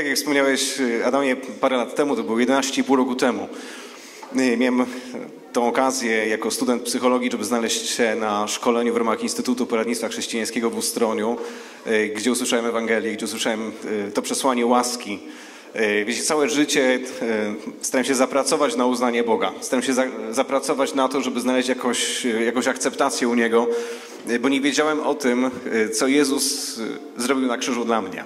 Tak jak wspomniałeś, Adamie, parę lat temu, to było 11,5 roku temu, y, miałem tą okazję jako student psychologii, żeby znaleźć się na szkoleniu w ramach Instytutu Poradnictwa Chrześcijańskiego w Ustroniu, y, gdzie usłyszałem Ewangelię, gdzie usłyszałem y, to przesłanie łaski. Wiecie, całe życie staram się zapracować na uznanie Boga. Staram się za, zapracować na to, żeby znaleźć jakoś, jakąś akceptację u Niego, bo nie wiedziałem o tym, co Jezus zrobił na krzyżu dla mnie.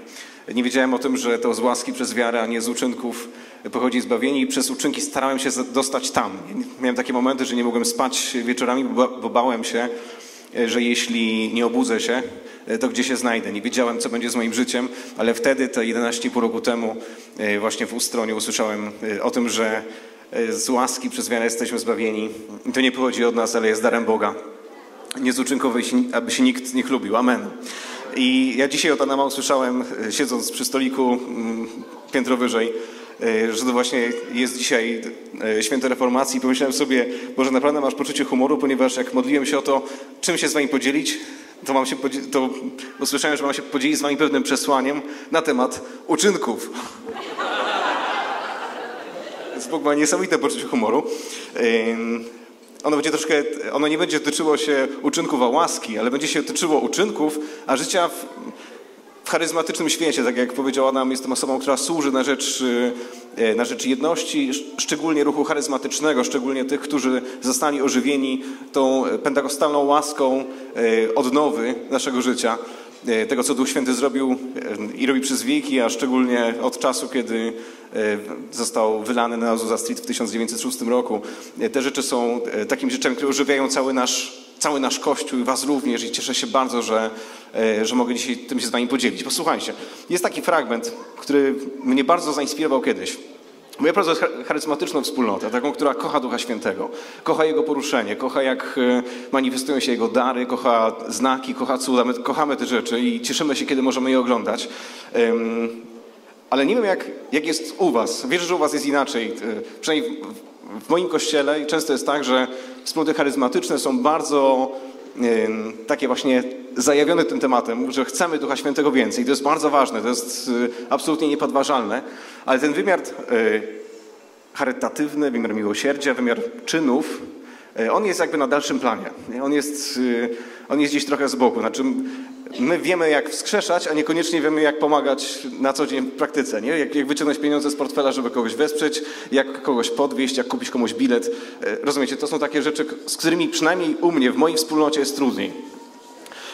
Nie wiedziałem o tym, że to z łaski przez wiarę, a nie z uczynków pochodzi zbawienie i przez uczynki starałem się dostać tam. Miałem takie momenty, że nie mogłem spać wieczorami, bo bałem się, że jeśli nie obudzę się, to gdzie się znajdę. Nie wiedziałem, co będzie z moim życiem, ale wtedy, te 11,5 roku temu, e, właśnie w Ustronie usłyszałem e, o tym, że e, z łaski przez wiarę jesteśmy zbawieni. I to nie pochodzi od nas, ale jest darem Boga. Nie z uczynkowej, aby się nikt nie chlubił. Amen. I ja dzisiaj od Adama usłyszałem, e, siedząc przy stoliku mm, piętro wyżej, e, że to właśnie jest dzisiaj e, święto reformacji. Pomyślałem sobie, może naprawdę masz poczucie humoru, ponieważ jak modliłem się o to, czym się z wami podzielić, to, mam się to usłyszałem, że mam się podzielić z wami pewnym przesłaniem na temat uczynków. Więc Bóg ma niesamowite poczucie humoru. Ono będzie troszkę, ono nie będzie tyczyło się uczynków a łaski, ale będzie się tyczyło uczynków, a życia w, w charyzmatycznym świecie, tak jak powiedziała nam, jestem osobą, która służy na rzecz, e, na rzecz jedności, szczególnie ruchu charyzmatycznego, szczególnie tych, którzy zostali ożywieni tą pentakostalną łaską e, odnowy naszego życia. E, tego, co Duch Święty zrobił e, i robi przez wieki, a szczególnie od czasu, kiedy e, został wylany na Azusa Street w 1906 roku. Te rzeczy są takimi rzeczami, które ożywiają cały nasz, cały nasz Kościół i Was również i cieszę się bardzo, że, że mogę dzisiaj tym się z Wami podzielić. Posłuchajcie, jest taki fragment, który mnie bardzo zainspirował kiedyś. Moja bardzo jest charyzmatyczną wspólnotę, taką, która kocha Ducha Świętego, kocha Jego poruszenie, kocha jak e, manifestują się Jego dary, kocha znaki, kocha cuda. My kochamy te rzeczy i cieszymy się, kiedy możemy je oglądać. Ale nie wiem, jak, jak jest u Was. Wierzę, że u Was jest inaczej. E, przynajmniej w moim kościele często jest tak, że wspólnoty charyzmatyczne są bardzo takie właśnie zajawione tym tematem, że chcemy Ducha Świętego więcej. To jest bardzo ważne, to jest y, absolutnie niepodważalne, ale ten wymiar y, charytatywny, wymiar miłosierdzia, wymiar czynów, y, on jest jakby na dalszym planie. On jest, on jest gdzieś trochę z boku. Znaczy, my wiemy, jak wskrzeszać, a niekoniecznie wiemy, jak pomagać na co dzień w praktyce. Nie? Jak, jak wyciągnąć pieniądze z portfela, żeby kogoś wesprzeć, jak kogoś podwieźć, jak kupić komuś bilet. Rozumiecie, to są takie rzeczy, z którymi przynajmniej u mnie, w mojej wspólnocie jest trudniej.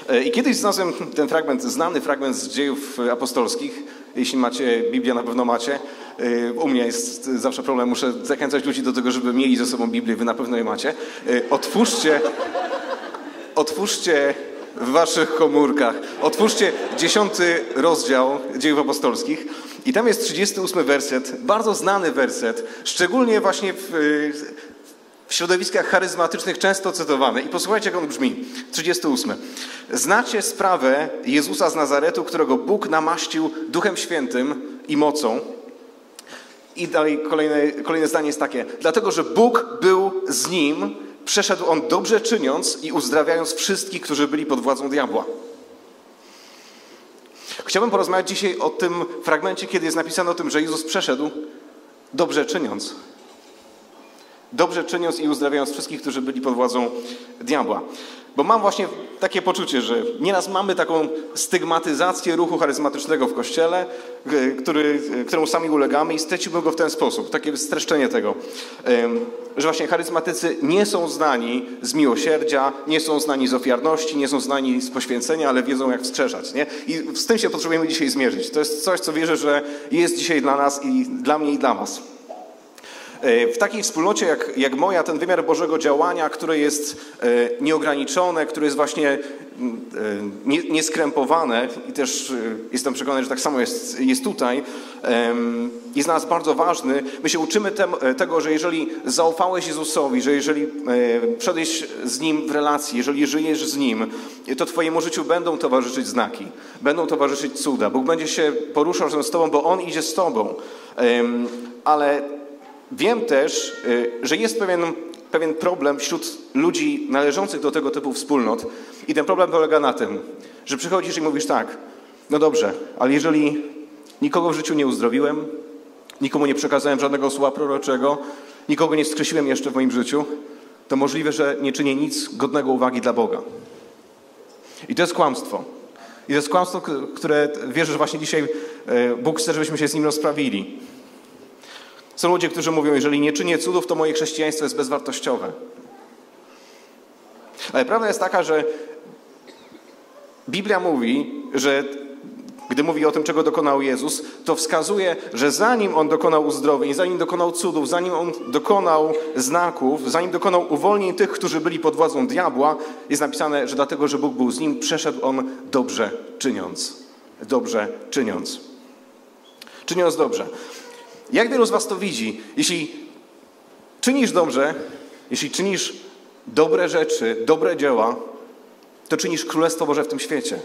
E, I kiedyś znalazłem ten fragment, znany fragment z dziejów apostolskich. Jeśli macie Biblię, na pewno macie. E, u mnie jest zawsze problem, muszę zachęcać ludzi do tego, żeby mieli ze sobą Biblię, wy na pewno je macie. E, otwórzcie, otwórzcie w waszych komórkach, otwórzcie dziesiąty rozdział dziejów apostolskich i tam jest 38 werset, bardzo znany werset, szczególnie właśnie w, w środowiskach charyzmatycznych często cytowany. I posłuchajcie, jak on brzmi. 38. Znacie sprawę Jezusa z Nazaretu, którego Bóg namaścił Duchem Świętym i mocą. I dalej kolejne, kolejne zdanie jest takie. Dlatego, że Bóg był z nim, przeszedł on dobrze czyniąc i uzdrawiając wszystkich, którzy byli pod władzą diabła. Chciałbym porozmawiać dzisiaj o tym fragmencie, kiedy jest napisane o tym, że Jezus przeszedł dobrze czyniąc dobrze czyniąc i uzdrawiając wszystkich, którzy byli pod władzą diabła. Bo mam właśnie takie poczucie, że nieraz mamy taką stygmatyzację ruchu charyzmatycznego w Kościele, który, którą sami ulegamy i straciłbym go w ten sposób, takie streszczenie tego, że właśnie charyzmatycy nie są znani z miłosierdzia, nie są znani z ofiarności, nie są znani z poświęcenia, ale wiedzą jak wstrzeszać. Nie? I z tym się potrzebujemy dzisiaj zmierzyć. To jest coś, co wierzę, że jest dzisiaj dla nas i dla mnie i dla was. E, w takiej wspólnocie jak, jak moja, ten wymiar Bożego działania, które jest e, nieograniczone, które jest właśnie e, nieskrępowane i też jestem przekonany, że tak samo jest, jest tutaj, jest dla nas bardzo ważny. My się uczymy tem, tego, że jeżeli zaufałeś Jezusowi, że jeżeli wszedłeś z Nim w relacji, jeżeli żyjesz z Nim, to Twojemu życiu będą towarzyszyć znaki, będą towarzyszyć cuda. Bóg będzie się poruszał razem z Tobą, bo On idzie z Tobą. Ale Wiem też, y, że jest pewien, pewien problem wśród ludzi należących do tego typu wspólnot i ten problem polega na tym, że przychodzisz i mówisz tak, no dobrze, ale jeżeli nikogo w życiu nie uzdrowiłem, nikomu nie przekazałem żadnego słowa proroczego, nikogo nie skreśliłem jeszcze w moim życiu, to możliwe, że nie czynię nic godnego uwagi dla Boga. I to jest kłamstwo. I to jest kłamstwo, które wierzę, że właśnie dzisiaj e, Bóg chce, żebyśmy się z nim rozprawili. Są ludzie, którzy mówią, jeżeli nie czynię cudów, to moje chrześcijaństwo jest bezwartościowe. Ale prawda jest taka, że Biblia mówi, że gdy mówi o tym, czego dokonał Jezus, to wskazuje, że zanim On dokonał uzdrowień, zanim dokonał cudów, zanim On dokonał znaków, zanim dokonał uwolnień tych, którzy byli pod władzą diabła, jest napisane, że dlatego, że Bóg był z Nim, przeszedł On dobrze czyniąc. Dobrze czyniąc. Czyniąc dobrze. Jak wielu z Was to widzi? Jeśli czynisz dobrze, jeśli czynisz dobre rzeczy, dobre dzieła, to czynisz Królestwo Boże w tym świecie.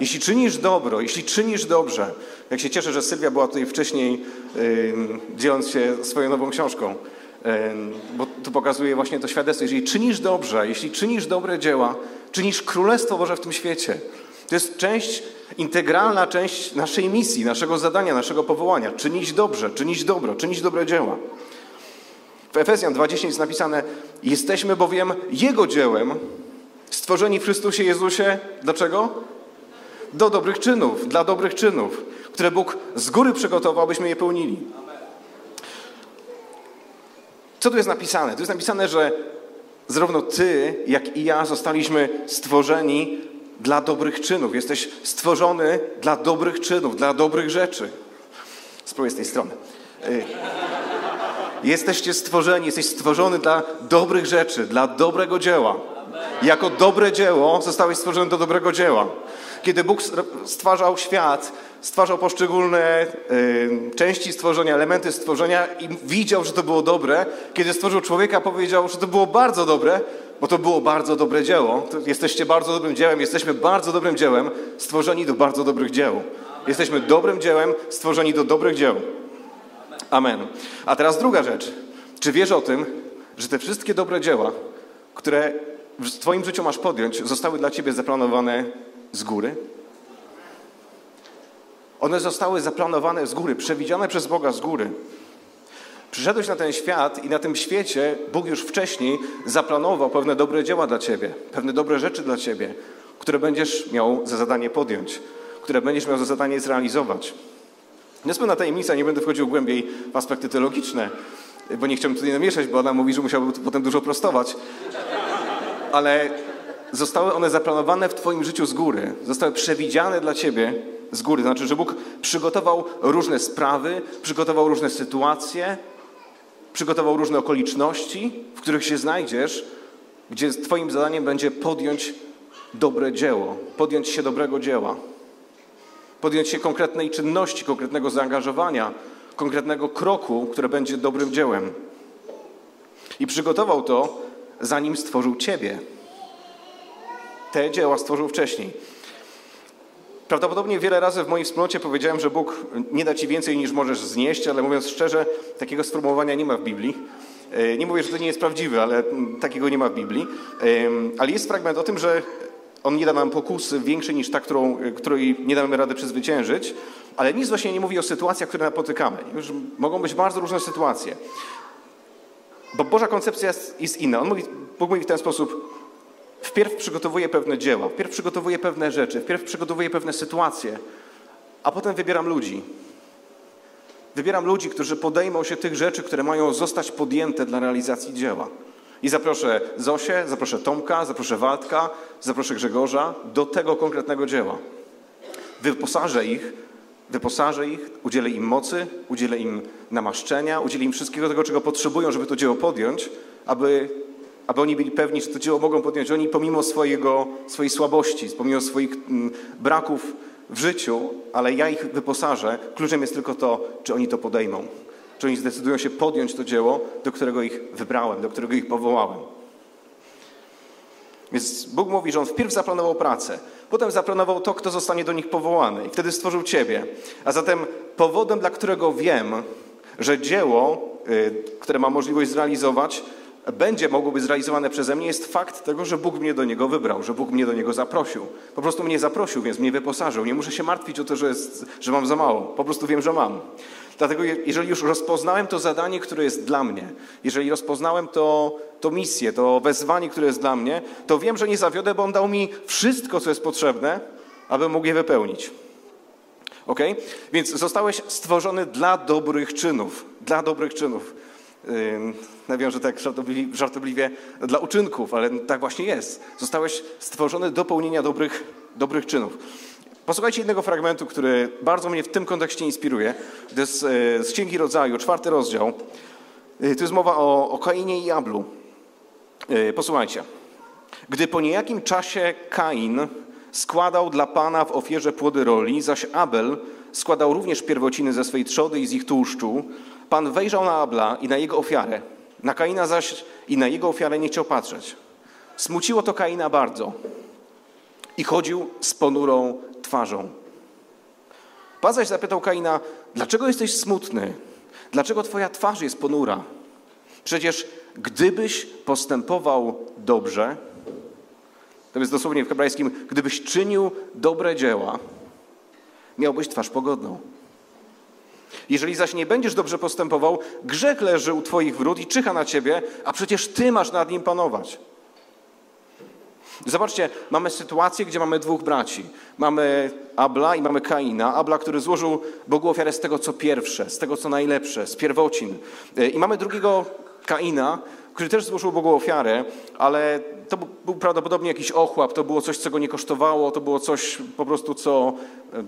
Jeśli czynisz dobro, jeśli czynisz dobrze, jak się cieszę, że Sylwia była tutaj wcześniej, yy, dzieląc się swoją nową książką, yy, bo to pokazuje właśnie to świadectwo. Jeżeli czynisz dobrze, jeśli czynisz dobre dzieła, czynisz Królestwo Boże w tym świecie. To jest część, integralna część naszej misji, naszego zadania, naszego powołania. Czynić dobrze, czynić dobro, czynić dobre dzieła. W Efezjan 2.10 jest napisane, jesteśmy bowiem Jego dziełem, stworzeni w Chrystusie Jezusie. Dlaczego? Do dobrych czynów, dla dobrych czynów, które Bóg z góry przygotował, abyśmy je pełnili. Co tu jest napisane? Tu jest napisane, że zarówno Ty, jak i ja zostaliśmy stworzeni dla dobrych czynów. Jesteś stworzony dla dobrych czynów, dla dobrych rzeczy. Spróbuję z tej strony. Y, Jesteście stworzeni, jesteś stworzony dla dobrych rzeczy, dla dobrego dzieła. Jako dobre dzieło zostałeś stworzony do dobrego dzieła. Kiedy Bóg stwarzał świat, stwarzał poszczególne y, części stworzenia, elementy stworzenia i widział, że to było dobre. Kiedy stworzył człowieka, powiedział, że to było bardzo dobre, bo to było bardzo dobre dzieło. Jesteście bardzo dobrym dziełem, jesteśmy bardzo dobrym dziełem, stworzeni do bardzo dobrych dzieł. Jesteśmy dobrym dziełem, stworzeni do dobrych dzieł. Amen. A teraz druga rzecz. Czy wiesz o tym, że te wszystkie dobre dzieła, które w Twoim życiu masz podjąć, zostały dla Ciebie zaplanowane z góry? One zostały zaplanowane z góry, przewidziane przez Boga z góry. Przyszedłeś na ten świat i na tym świecie Bóg już wcześniej zaplanował pewne dobre dzieła dla Ciebie, pewne dobre rzeczy dla Ciebie, które będziesz miał za zadanie podjąć, które będziesz miał za zadanie zrealizować. Nie jest pewna tajemnica, nie będę wchodził głębiej w aspekty teologiczne, bo nie chciałbym tutaj namieszać, bo ona mówi, że musiałby potem dużo prostować. Ale zostały one zaplanowane w Twoim życiu z góry, zostały przewidziane dla Ciebie z góry. Znaczy, że Bóg przygotował różne sprawy, przygotował różne sytuacje, przygotował różne okoliczności, w których się znajdziesz, gdzie Twoim zadaniem będzie podjąć dobre dzieło, podjąć się dobrego dzieła podjąć się konkretnej czynności, konkretnego zaangażowania, konkretnego kroku, które będzie dobrym dziełem. I przygotował to, zanim stworzył Ciebie. Te dzieła stworzył wcześniej. Prawdopodobnie wiele razy w mojej wspólnocie powiedziałem, że Bóg nie da Ci więcej niż możesz znieść, ale mówiąc szczerze, takiego sformułowania nie ma w Biblii. E, nie mówię, że to nie jest prawdziwe, ale takiego nie ma w Biblii. Ale jest fragment o tym, że on nie da nam pokusy większej niż ta, którą, której nie damy rady przezwyciężyć, ale nic właśnie nie mówi o sytuacjach, które napotykamy. Już mogą być bardzo różne sytuacje. Bo Boża koncepcja jest, jest inna. On mówi, Bóg mówi w ten sposób, wpierw przygotowuję pewne dzieła, wpierw przygotowuję pewne rzeczy, wpierw przygotowuję pewne sytuacje, a potem wybieram ludzi. Wybieram ludzi, którzy podejmą się tych rzeczy, które mają zostać podjęte dla realizacji dzieła. I zaproszę Zosię, zaproszę Tomka, zaproszę Waldka, zaproszę Grzegorza do tego konkretnego dzieła. Wyposażę ich, wyposażę ich, udzielę im mocy, udzielę im namaszczenia, udzielę im wszystkiego tego, czego potrzebują, żeby to dzieło podjąć, aby, aby oni byli pewni, że to dzieło mogą podjąć oni pomimo swojego, swojej słabości, pomimo swoich mm, braków w życiu, ale ja ich wyposażę. Kluczem jest tylko to, czy oni to podejmą czy oni zdecydują się podjąć to dzieło, do którego ich wybrałem, do którego ich powołałem. Więc Bóg mówi, że On wpierw zaplanował pracę, potem zaplanował to, kto zostanie do nich powołany i wtedy stworzył Ciebie. A zatem powodem, dla którego wiem, że dzieło, y, które mam możliwość zrealizować, będzie mogło być zrealizowane przeze mnie, jest fakt tego, że Bóg mnie do niego wybrał, że Bóg mnie do niego zaprosił. Po prostu mnie zaprosił, więc mnie wyposażył. Nie muszę się martwić o to, że, jest, że mam za mało. Po prostu wiem, że mam. Dlatego, jeżeli już rozpoznałem to zadanie, które jest dla mnie, jeżeli rozpoznałem to, to misję, to wezwanie, które jest dla mnie, to wiem, że nie zawiodę, bo On dał mi wszystko, co jest potrzebne, aby mógł je wypełnić. Ok? Więc zostałeś stworzony dla dobrych czynów. Dla dobrych czynów. Nawiążę tak żartobliwie, dla uczynków, ale tak właśnie jest. Zostałeś stworzony do pełnienia dobrych, dobrych czynów. Posłuchajcie jednego fragmentu, który bardzo mnie w tym kontekście inspiruje. To jest z Księgi Rodzaju, czwarty rozdział. To jest mowa o, o Kainie i Ablu. Posłuchajcie. Gdy po niejakim czasie Kain składał dla Pana w ofierze płody roli, zaś Abel składał również pierwociny ze swej trzody i z ich tłuszczu, Pan wejrzał na Abla i na jego ofiarę, na Kaina zaś i na jego ofiarę nie chciał patrzeć. Smuciło to Kaina bardzo i chodził z ponurą twarzą. Pan zaś zapytał Kaina, dlaczego jesteś smutny? Dlaczego twoja twarz jest ponura? Przecież gdybyś postępował dobrze, to jest dosłownie w hebrajskim, gdybyś czynił dobre dzieła, miałbyś twarz pogodną. Jeżeli zaś nie będziesz dobrze postępował, grzech leży u Twoich wrót i czyha na Ciebie, a przecież Ty masz nad nim panować. Zobaczcie, mamy sytuację, gdzie mamy dwóch braci. Mamy Abla i mamy Kaina. Abla, który złożył Bogu ofiarę z tego, co pierwsze, z tego, co najlepsze, z pierwocin. I mamy drugiego Kaina, który też złożył Bogu ofiarę, ale to był prawdopodobnie jakiś ochłap, to było coś, co go nie kosztowało, to było coś po prostu, co e,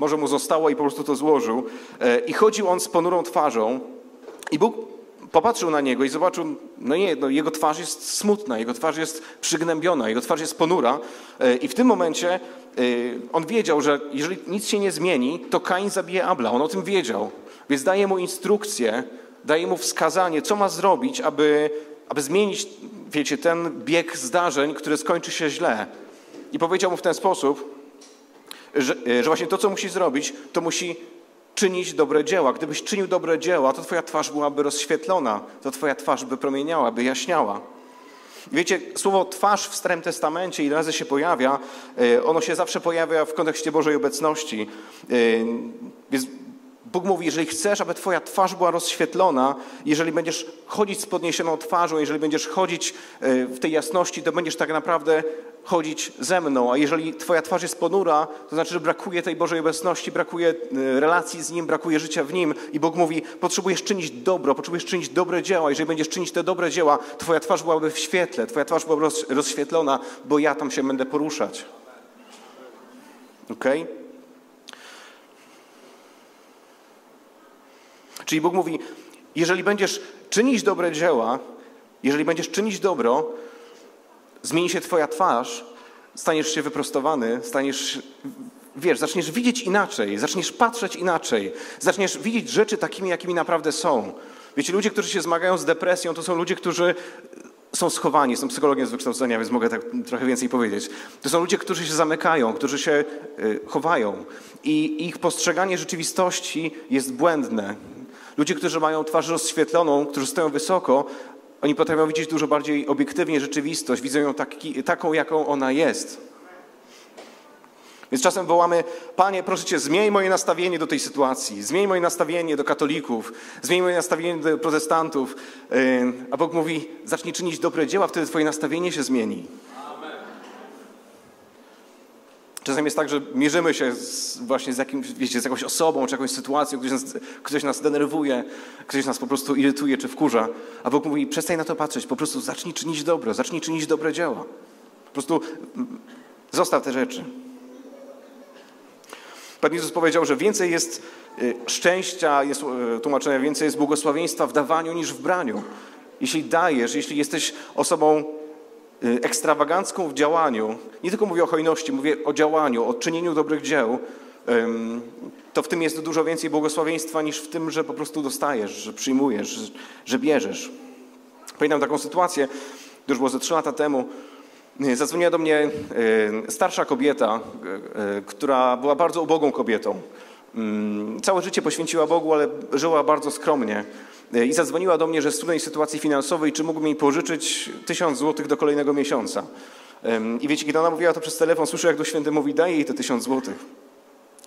może mu zostało i po prostu to złożył. E, I chodził on z ponurą twarzą i Bóg popatrzył na niego i zobaczył, no nie, no jego twarz jest smutna, jego twarz jest przygnębiona, jego twarz jest ponura e, i w tym momencie on wiedział, że jeżeli nic się nie zmieni, to Kain zabije Abla. On o tym wiedział, więc daje mu instrukcję, daje mu wskazanie, co ma zrobić, aby, aby zmienić, wiecie, ten bieg zdarzeń, który skończy się źle. I powiedział mu w ten sposób, że, że właśnie to, co musi zrobić, to musi czynić dobre dzieła. Gdybyś czynił dobre dzieła, to twoja twarz byłaby rozświetlona, to twoja twarz by promieniała, by jaśniała. Wiecie, słowo twarz w Starym Testamencie, ile razy się pojawia, e, ono się zawsze pojawia w kontekście Bożej obecności. E, więc Bóg mówi, jeżeli chcesz, aby Twoja twarz była rozświetlona, jeżeli będziesz chodzić z podniesioną twarzą, jeżeli będziesz chodzić e, w tej jasności, to będziesz tak naprawdę chodzić ze mną. A jeżeli Twoja twarz jest ponura, to znaczy, że brakuje tej Bożej obecności, brakuje e, relacji z Nim, brakuje życia w Nim. I Bóg mówi, potrzebujesz czynić dobro, potrzebujesz czynić dobre dzieła. Jeżeli będziesz czynić te dobre dzieła, Twoja twarz byłaby w świetle, Twoja twarz byłaby rozświetlona, bo ja tam się będę poruszać. Okej? Okay? Czyli Bóg mówi, jeżeli będziesz czynić dobre dzieła, jeżeli będziesz czynić dobro, zmieni się Twoja twarz, staniesz się wyprostowany, staniesz, wiesz, zaczniesz widzieć inaczej, zaczniesz patrzeć inaczej, zaczniesz widzieć rzeczy takimi, jakimi naprawdę są. Wiecie, ludzie, którzy się zmagają z depresją, to są ludzie, którzy są schowani, są psychologiem z wykształcenia, więc mogę tak trochę więcej powiedzieć. To są ludzie, którzy się zamykają, którzy się y, chowają i ich postrzeganie rzeczywistości jest błędne. Ludzie, którzy mają twarz rozświetloną, którzy stoją wysoko, oni potrafią widzieć dużo bardziej obiektywnie rzeczywistość, widzą ją taki, taką, jaką ona jest. Więc czasem wołamy, Panie, proszę Cię, zmień moje nastawienie do tej sytuacji, zmień moje nastawienie do katolików, zmień moje nastawienie do protestantów. A Bóg mówi, zacznij czynić dobre dzieła, wtedy Twoje nastawienie się zmieni. Czasem jest tak, że mierzymy się z, właśnie z, jakimś, wiecie, z jakąś osobą, czy jakąś sytuacją, ktoś nas, ktoś nas denerwuje, ktoś nas po prostu irytuje, czy wkurza, a Bóg mówi, przestań na to patrzeć, po prostu zacznij czynić dobro, zacznij czynić dobre dzieła. Po prostu mm, zostaw te rzeczy. Pan Jezus powiedział, że więcej jest y, szczęścia, jest y, tłumaczenia, więcej jest błogosławieństwa w dawaniu niż w braniu. Jeśli dajesz, jeśli jesteś osobą ekstrawagancką w działaniu, nie tylko mówię o hojności, mówię o działaniu, o czynieniu dobrych dzieł, to w tym jest dużo więcej błogosławieństwa niż w tym, że po prostu dostajesz, że przyjmujesz, że bierzesz. Pamiętam taką sytuację, już było ze trzy lata temu. Y, zadzwoniła do mnie y, starsza kobieta, która była bardzo ubogą kobietą. Całe życie poświęciła Bogu, ale żyła bardzo skromnie. E, I zadzwoniła do mnie, że w trudnej sytuacji finansowej, czy mógłbym jej pożyczyć tysiąc złotych do kolejnego miesiąca. I wiecie, kiedy ona mówiła to przez telefon, słyszę, jak do święty mówi, daj jej te tysiąc złotych.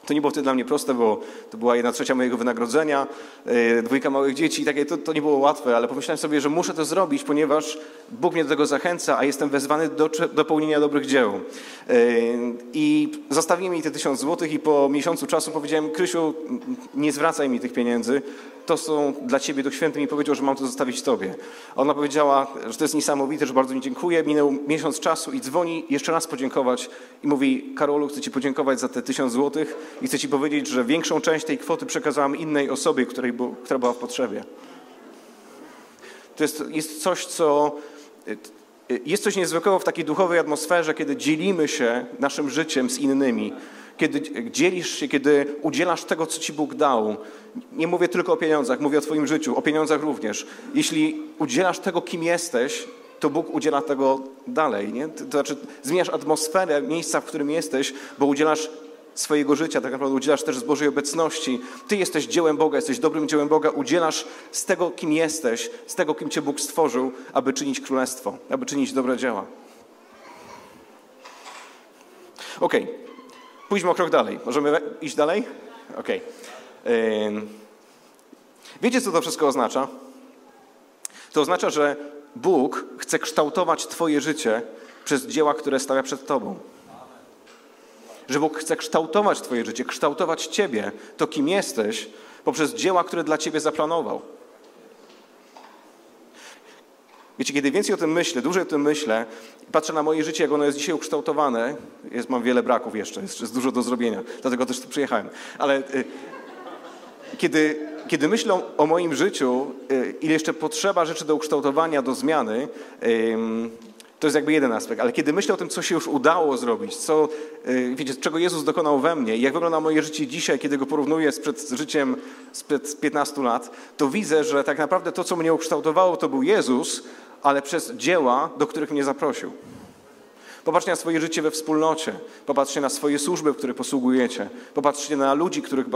To nie było wtedy dla mnie proste, bo to była jedna trzecia mojego wynagrodzenia, yy, dwójka małych dzieci i takie, to, to nie było łatwe, ale pomyślałem sobie, że muszę to zrobić, ponieważ Bóg mnie do tego zachęca, a jestem wezwany do, do pełnienia dobrych dzieł. Yy, I zostawiłem jej te tysiąc złotych i po miesiącu czasu powiedziałem, Krysiu, nie zwracaj mi tych pieniędzy, to są dla ciebie, Duch Święty mi powiedział, że mam to zostawić tobie. Ona powiedziała, że to jest niesamowite, że bardzo mi dziękuję. Minął miesiąc czasu i dzwoni jeszcze raz podziękować i mówi, Karolu, chcę ci podziękować za te tysiąc złotych i chcę ci powiedzieć, że większą część tej kwoty przekazałam innej osobie, której, która była w potrzebie. To jest, jest coś, co jest coś niezwykłego w takiej duchowej atmosferze, kiedy dzielimy się naszym życiem z innymi, kiedy dzielisz się, kiedy udzielasz tego, co Ci Bóg dał. Nie mówię tylko o pieniądzach, mówię o Twoim życiu, o pieniądzach również. Jeśli udzielasz tego, kim jesteś, to Bóg udziela tego dalej. Nie? To znaczy, zmieniasz atmosferę miejsca, w którym jesteś, bo udzielasz swojego życia, tak naprawdę udzielasz też z Bożej obecności. Ty jesteś dziełem Boga, jesteś dobrym dziełem Boga, udzielasz z tego, kim jesteś, z tego, kim Cię Bóg stworzył, aby czynić królestwo, aby czynić dobre dzieła. Okej, okay. Pójdźmy o krok dalej. Możemy iść dalej? Okej. Okay. Wiecie, co to wszystko oznacza? To oznacza, że Bóg chce kształtować Twoje życie przez dzieła, które stawia przed Tobą że Bóg chce kształtować Twoje życie, kształtować Ciebie, to kim jesteś, poprzez dzieła, które dla Ciebie zaplanował. Wiecie, kiedy więcej o tym myślę, dłużej o tym myślę, patrzę na moje życie, jak ono jest dzisiaj ukształtowane, jest, mam wiele braków jeszcze, jest, jest dużo do zrobienia, dlatego też tu przyjechałem, ale y, kiedy, kiedy myślę o moim życiu, y, ile jeszcze potrzeba rzeczy do ukształtowania, do zmiany, y, to jest jakby jeden aspekt, ale kiedy myślę o tym, co się już udało zrobić, co, y, wiecie, czego Jezus dokonał we mnie jak wygląda moje życie dzisiaj, kiedy go porównuję sprzed życiem sprzed 15 lat, to widzę, że tak naprawdę to, co mnie ukształtowało, to był Jezus, ale przez dzieła, do których mnie zaprosił. Popatrzcie na swoje życie we wspólnocie. Popatrzcie na swoje służby, w których posługujecie. Popatrzcie na ludzi, których,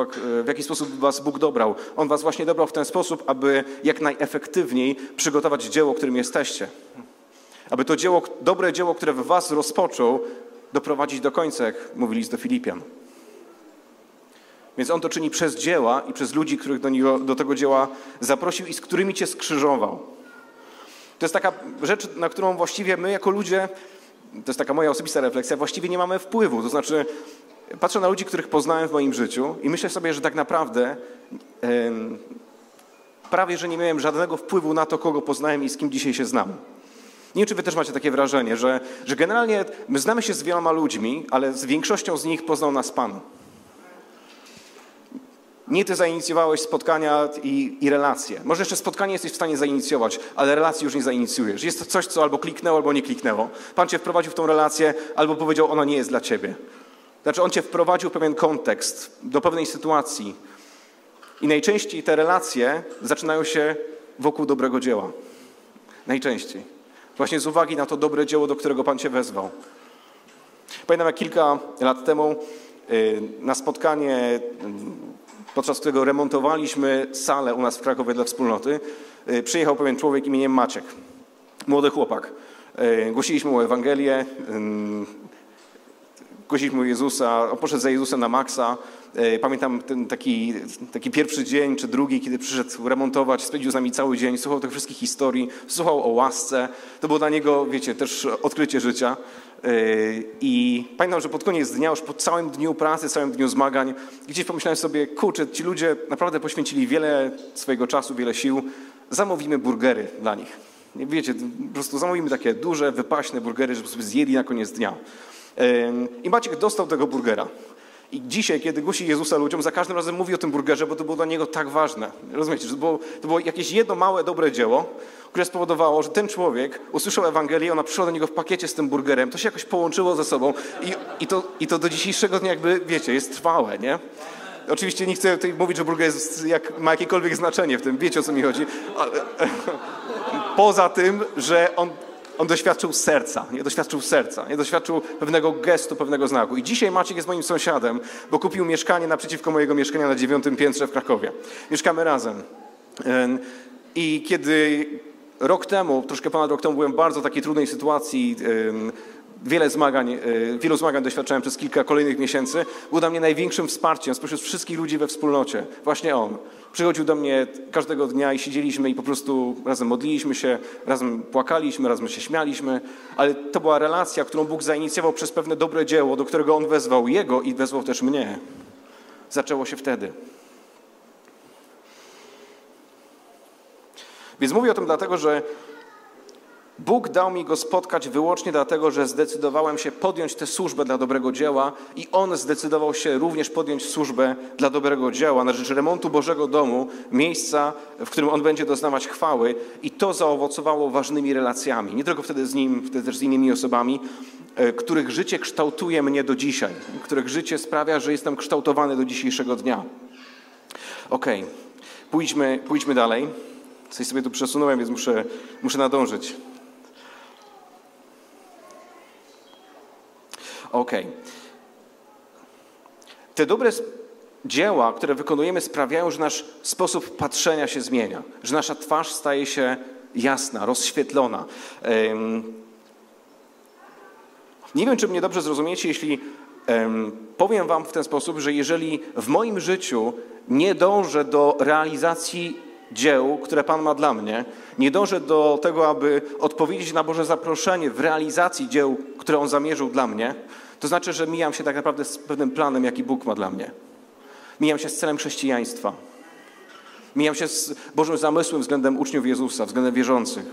w jaki sposób was Bóg dobrał. On was właśnie dobrał w ten sposób, aby jak najefektywniej przygotować dzieło, którym jesteście. Aby to dzieło, dobre dzieło, które w was rozpoczął, doprowadzić do końca, jak mówili do Filipian. Więc On to czyni przez dzieła i przez ludzi, których do, niego, do tego dzieła zaprosił i z którymi Cię skrzyżował. To jest taka rzecz, na którą właściwie my jako ludzie, to jest taka moja osobista refleksja, właściwie nie mamy wpływu. To znaczy, patrzę na ludzi, których poznałem w moim życiu i myślę sobie, że tak naprawdę prawie, że nie miałem żadnego wpływu na to, kogo poznałem i z kim dzisiaj się znam. Nie wiem, czy wy też macie takie wrażenie, że, że generalnie my znamy się z wieloma ludźmi, ale z większością z nich poznał nas Pan. Nie ty zainicjowałeś spotkania i, i, relacje. Może jeszcze spotkanie jesteś w stanie zainicjować, ale relacji już nie zainicjujesz. Jest to coś, co albo kliknęło, albo nie kliknęło. Pan cię wprowadził w tą relację, albo powiedział, ona nie jest dla ciebie. Znaczy, on cię wprowadził w pewien kontekst, do pewnej sytuacji. I najczęściej te relacje zaczynają się wokół dobrego dzieła. Najczęściej. Właśnie z uwagi na to dobre dzieło, do którego Pan Cię wezwał. Pamiętam, jak kilka lat temu y, na spotkanie, y, podczas którego remontowaliśmy salę u nas w Krakowie dla wspólnoty, y, przyjechał pewien człowiek imieniem Maciek. Młody chłopak. Głosiliśmy mu Ewangelię, głosiliśmy mu Jezusa, on poszedł za Jezusem na maksa. E, pamiętam ten taki, taki pierwszy dzień czy drugi, kiedy przyszedł remontować, spędził z nami cały dzień, słuchał tych wszystkich historii, słuchał o łasce. To było dla niego, wiecie, też odkrycie życia. E, I pamiętam, że pod koniec dnia, już po całym dniu pracy, całym dniu zmagań, gdzieś pomyślałem sobie, kurczę, ci ludzie naprawdę poświęcili wiele swojego czasu, wiele sił, zamówimy burgery dla nich. Wiecie, po prostu zamówimy takie duże, wypaśne burgery, żeby sobie zjedli na koniec dnia. E, I Maciek dostał tego burgera. I dzisiaj, kiedy głosi Jezusa ludziom, za każdym razem mówi o tym burgerze, bo to było dla niego tak ważne. Rozumiecie, to było, to było jakieś jedno małe, dobre dzieło, które spowodowało, że ten człowiek usłyszał Ewangelię, ona przyszła do niego w pakiecie z tym burgerem, to się jakoś połączyło ze sobą i, i, to, i to do dzisiejszego dnia jakby, wiecie, jest trwałe, nie? Oczywiście nie chcę tutaj mówić, że burger jest, jak, ma jakiekolwiek znaczenie w tym, wiecie o co mi chodzi, ale poza tym, że on on doświadczył serca, nie doświadczył serca, nie doświadczył pewnego gestu, pewnego znaku. I dzisiaj Maciek jest moim sąsiadem, bo kupił mieszkanie naprzeciwko mojego mieszkania na dziewiątym piętrze w Krakowie. Mieszkamy razem. I kiedy rok temu, troszkę ponad rok temu, byłem w bardzo takiej trudnej sytuacji, wiele zmagań, e, wielu zmagań doświadczałem przez kilka kolejnych miesięcy, był dla mnie największym wsparciem spośród wszystkich ludzi we wspólnocie. Właśnie on. Przychodził do mnie każdego dnia i siedzieliśmy i po prostu razem modliliśmy się, razem płakaliśmy, razem się śmialiśmy, ale to była relacja, którą Bóg zainicjował przez pewne dobre dzieło, do którego On wezwał Jego i wezwał też mnie. Zaczęło się wtedy. Więc mówię o tym dlatego, że Bóg dał mi go spotkać wyłącznie dlatego, że zdecydowałem się podjąć tę służbę dla dobrego dzieła i on zdecydował się również podjąć służbę dla dobrego dzieła na rzecz remontu Bożego Domu, miejsca, w którym on będzie doznawać chwały i to zaowocowało ważnymi relacjami. Nie tylko wtedy z nim, wtedy też z innymi osobami, e, których życie kształtuje mnie do dzisiaj, których życie sprawia, że jestem kształtowany do dzisiejszego dnia. Okej, okay. pójdźmy, pójdźmy dalej. Coś sobie tu przesunąłem, więc muszę, muszę nadążyć. Okay. Te dobre dzieła, które wykonujemy, sprawiają, że nasz sposób patrzenia się zmienia, że nasza twarz staje się jasna, rozświetlona. Nie wiem, czy mnie dobrze zrozumiecie, jeśli powiem Wam w ten sposób, że jeżeli w moim życiu nie dążę do realizacji dzieł, które Pan ma dla mnie, nie dążę do tego, aby odpowiedzieć na Boże zaproszenie w realizacji dzieł, które On zamierzył dla mnie, to znaczy, że mijam się tak naprawdę z pewnym planem, jaki Bóg ma dla mnie. Mijam się z celem chrześcijaństwa. Mijam się z Bożym zamysłem względem uczniów Jezusa, względem wierzących.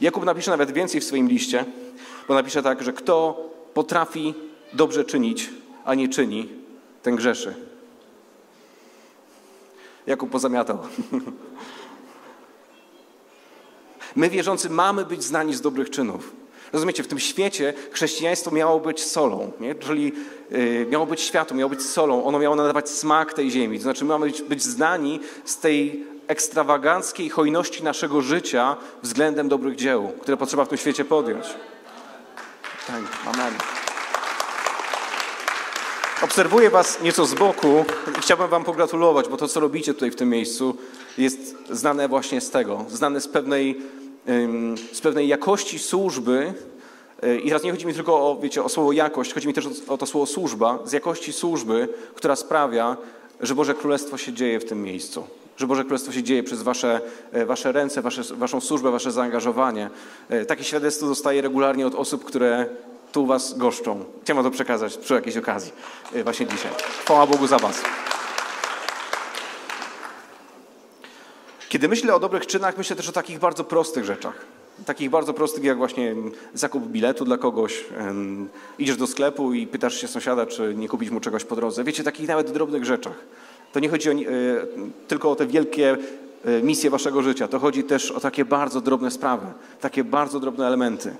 Jakub napisze nawet więcej w swoim liście, bo napisze tak, że kto potrafi dobrze czynić, a nie czyni, ten grzeszy. Jakub pozamiatał. My wierzący mamy być znani z dobrych czynów. Rozumiecie, w tym świecie chrześcijaństwo miało być solą, nie? czyli yy, miało być światło, miało być solą, ono miało nadawać smak tej ziemi. To znaczy, my mamy być, być znani z tej ekstrawaganckiej hojności naszego życia względem dobrych dzieł, które potrzeba w tym świecie podjąć. Tak, amen. Obserwuję Was nieco z boku i chciałbym Wam pogratulować, bo to, co robicie tutaj w tym miejscu, jest znane właśnie z tego, znane z pewnej z pewnej jakości służby, e, i teraz nie chodzi mi tylko o, wiecie, o słowo jakość, chodzi mi też o, to słowo służba, z jakości służby, która sprawia, że Boże Królestwo się dzieje w tym miejscu. Że Boże Królestwo się dzieje przez Wasze, e, wasze ręce, wasze, Waszą służbę, Wasze zaangażowanie. E, takie świadectwo dostaję regularnie od osób, które tu Was goszczą. Chciałem to przekazać przy jakiejś okazji, właśnie dzisiaj. Chwała Bogu za Was. Kiedy myślę o dobrych czynach, myślę też o takich bardzo prostych rzeczach. Takich bardzo prostych, jak właśnie zakup biletu dla kogoś. Idziesz do sklepu i pytasz się sąsiada, czy nie kupić mu czegoś po drodze. Wiecie, takich nawet drobnych rzeczach. To nie chodzi o, e, tylko o te wielkie e, misje waszego życia. To chodzi też o takie bardzo drobne sprawy, takie bardzo drobne elementy.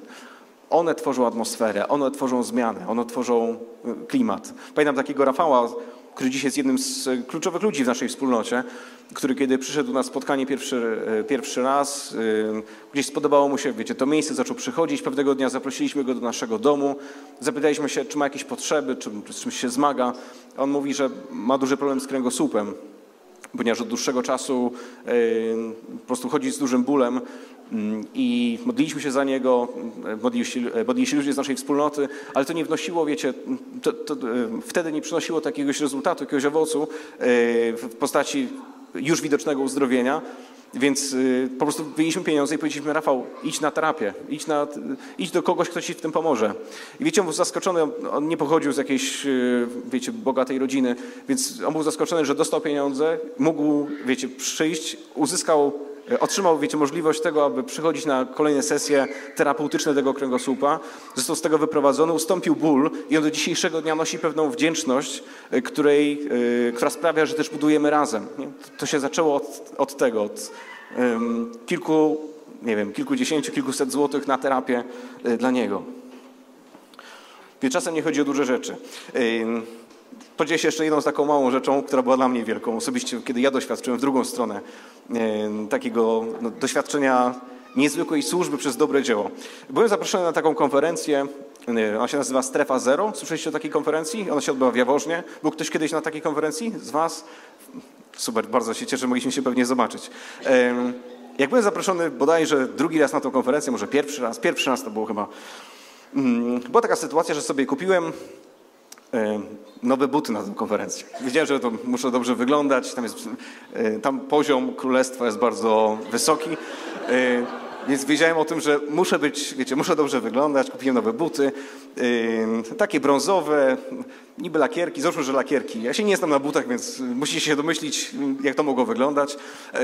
One tworzą atmosferę, one tworzą zmianę, one tworzą e, klimat. Pamiętam takiego Rafała, który dziś jest jednym z kluczowych ludzi w naszej wspólnocie, który kiedy przyszedł na spotkanie pierwszy, e, pierwszy raz, e, gdzieś spodobało mu się, wiecie, to miejsce, zaczął przychodzić. Pewnego dnia zaprosiliśmy go do naszego domu, zapytaliśmy się, czy ma jakieś potrzeby, czy z czymś się zmaga. On mówi, że ma duży problem z kręgosłupem, ponieważ od dłuższego czasu e, po prostu chodzi z dużym bólem mm, i modliliśmy się za niego, modlili się, modlili się ludzie z naszej wspólnoty, ale to nie wnosiło, wiecie, to, to, wtedy nie przynosiło takiegoś rezultatu, jakiegoś owocu w postaci już widocznego uzdrowienia, więc y, po prostu wyjęliśmy pieniądze i powiedzieliśmy, Rafał, idź na terapię, idź, na, idź do kogoś, kto ci w tym pomoże. I wiecie, on był zaskoczony, on nie pochodził z jakiejś, y, wiecie, bogatej rodziny, więc on był zaskoczony, że dostał pieniądze, mógł, wiecie, przyjść, uzyskał otrzymał, wiecie, możliwość tego, aby przychodzić na kolejne sesje terapeutyczne tego kręgosłupa. Został z tego wyprowadzony, ustąpił ból i on do dzisiejszego dnia nosi pewną wdzięczność, e, której, e, która sprawia, że też budujemy razem. To się zaczęło od, od tego, od um, kilku, nie wiem, kilkudziesięciu, kilkuset złotych na terapię dla niego. Czasem nie chodzi o duże rzeczy. Podzielę się jeszcze jedną taką małą rzeczą, która była dla mnie wielką. Osobiście, kiedy ja doświadczyłem w drugą stronę e, takiego no, doświadczenia niezwykłej służby przez dobre dzieło. Byłem zaproszony na taką konferencję, y, ona się nazywa Strefa Zero. Słyszeliście o takiej konferencji? Ona się odbywa w Jaworznie. Był ktoś kiedyś na takiej konferencji z Was? Super, bardzo się cieszę, mogliśmy się pewnie zobaczyć. Jak byłem zaproszony bodajże drugi raz na tę konferencję, może pierwszy raz, pierwszy raz to było chyba, mm, była taka sytuacja, że sobie kupiłem nowe buty na tę konferencję. Wiedziałem, że to muszę dobrze wyglądać, tam, jest, e, tam poziom królestwa jest bardzo wysoki, e, więc wiedziałem o tym, że muszę być, wiecie, muszę dobrze wyglądać, kupiłem nowe buty, takie brązowe, niby lakierki, załóżmy, że lakierki. Ja się nie znam na butach, więc musicie się domyślić, jak to mogło wyglądać. E,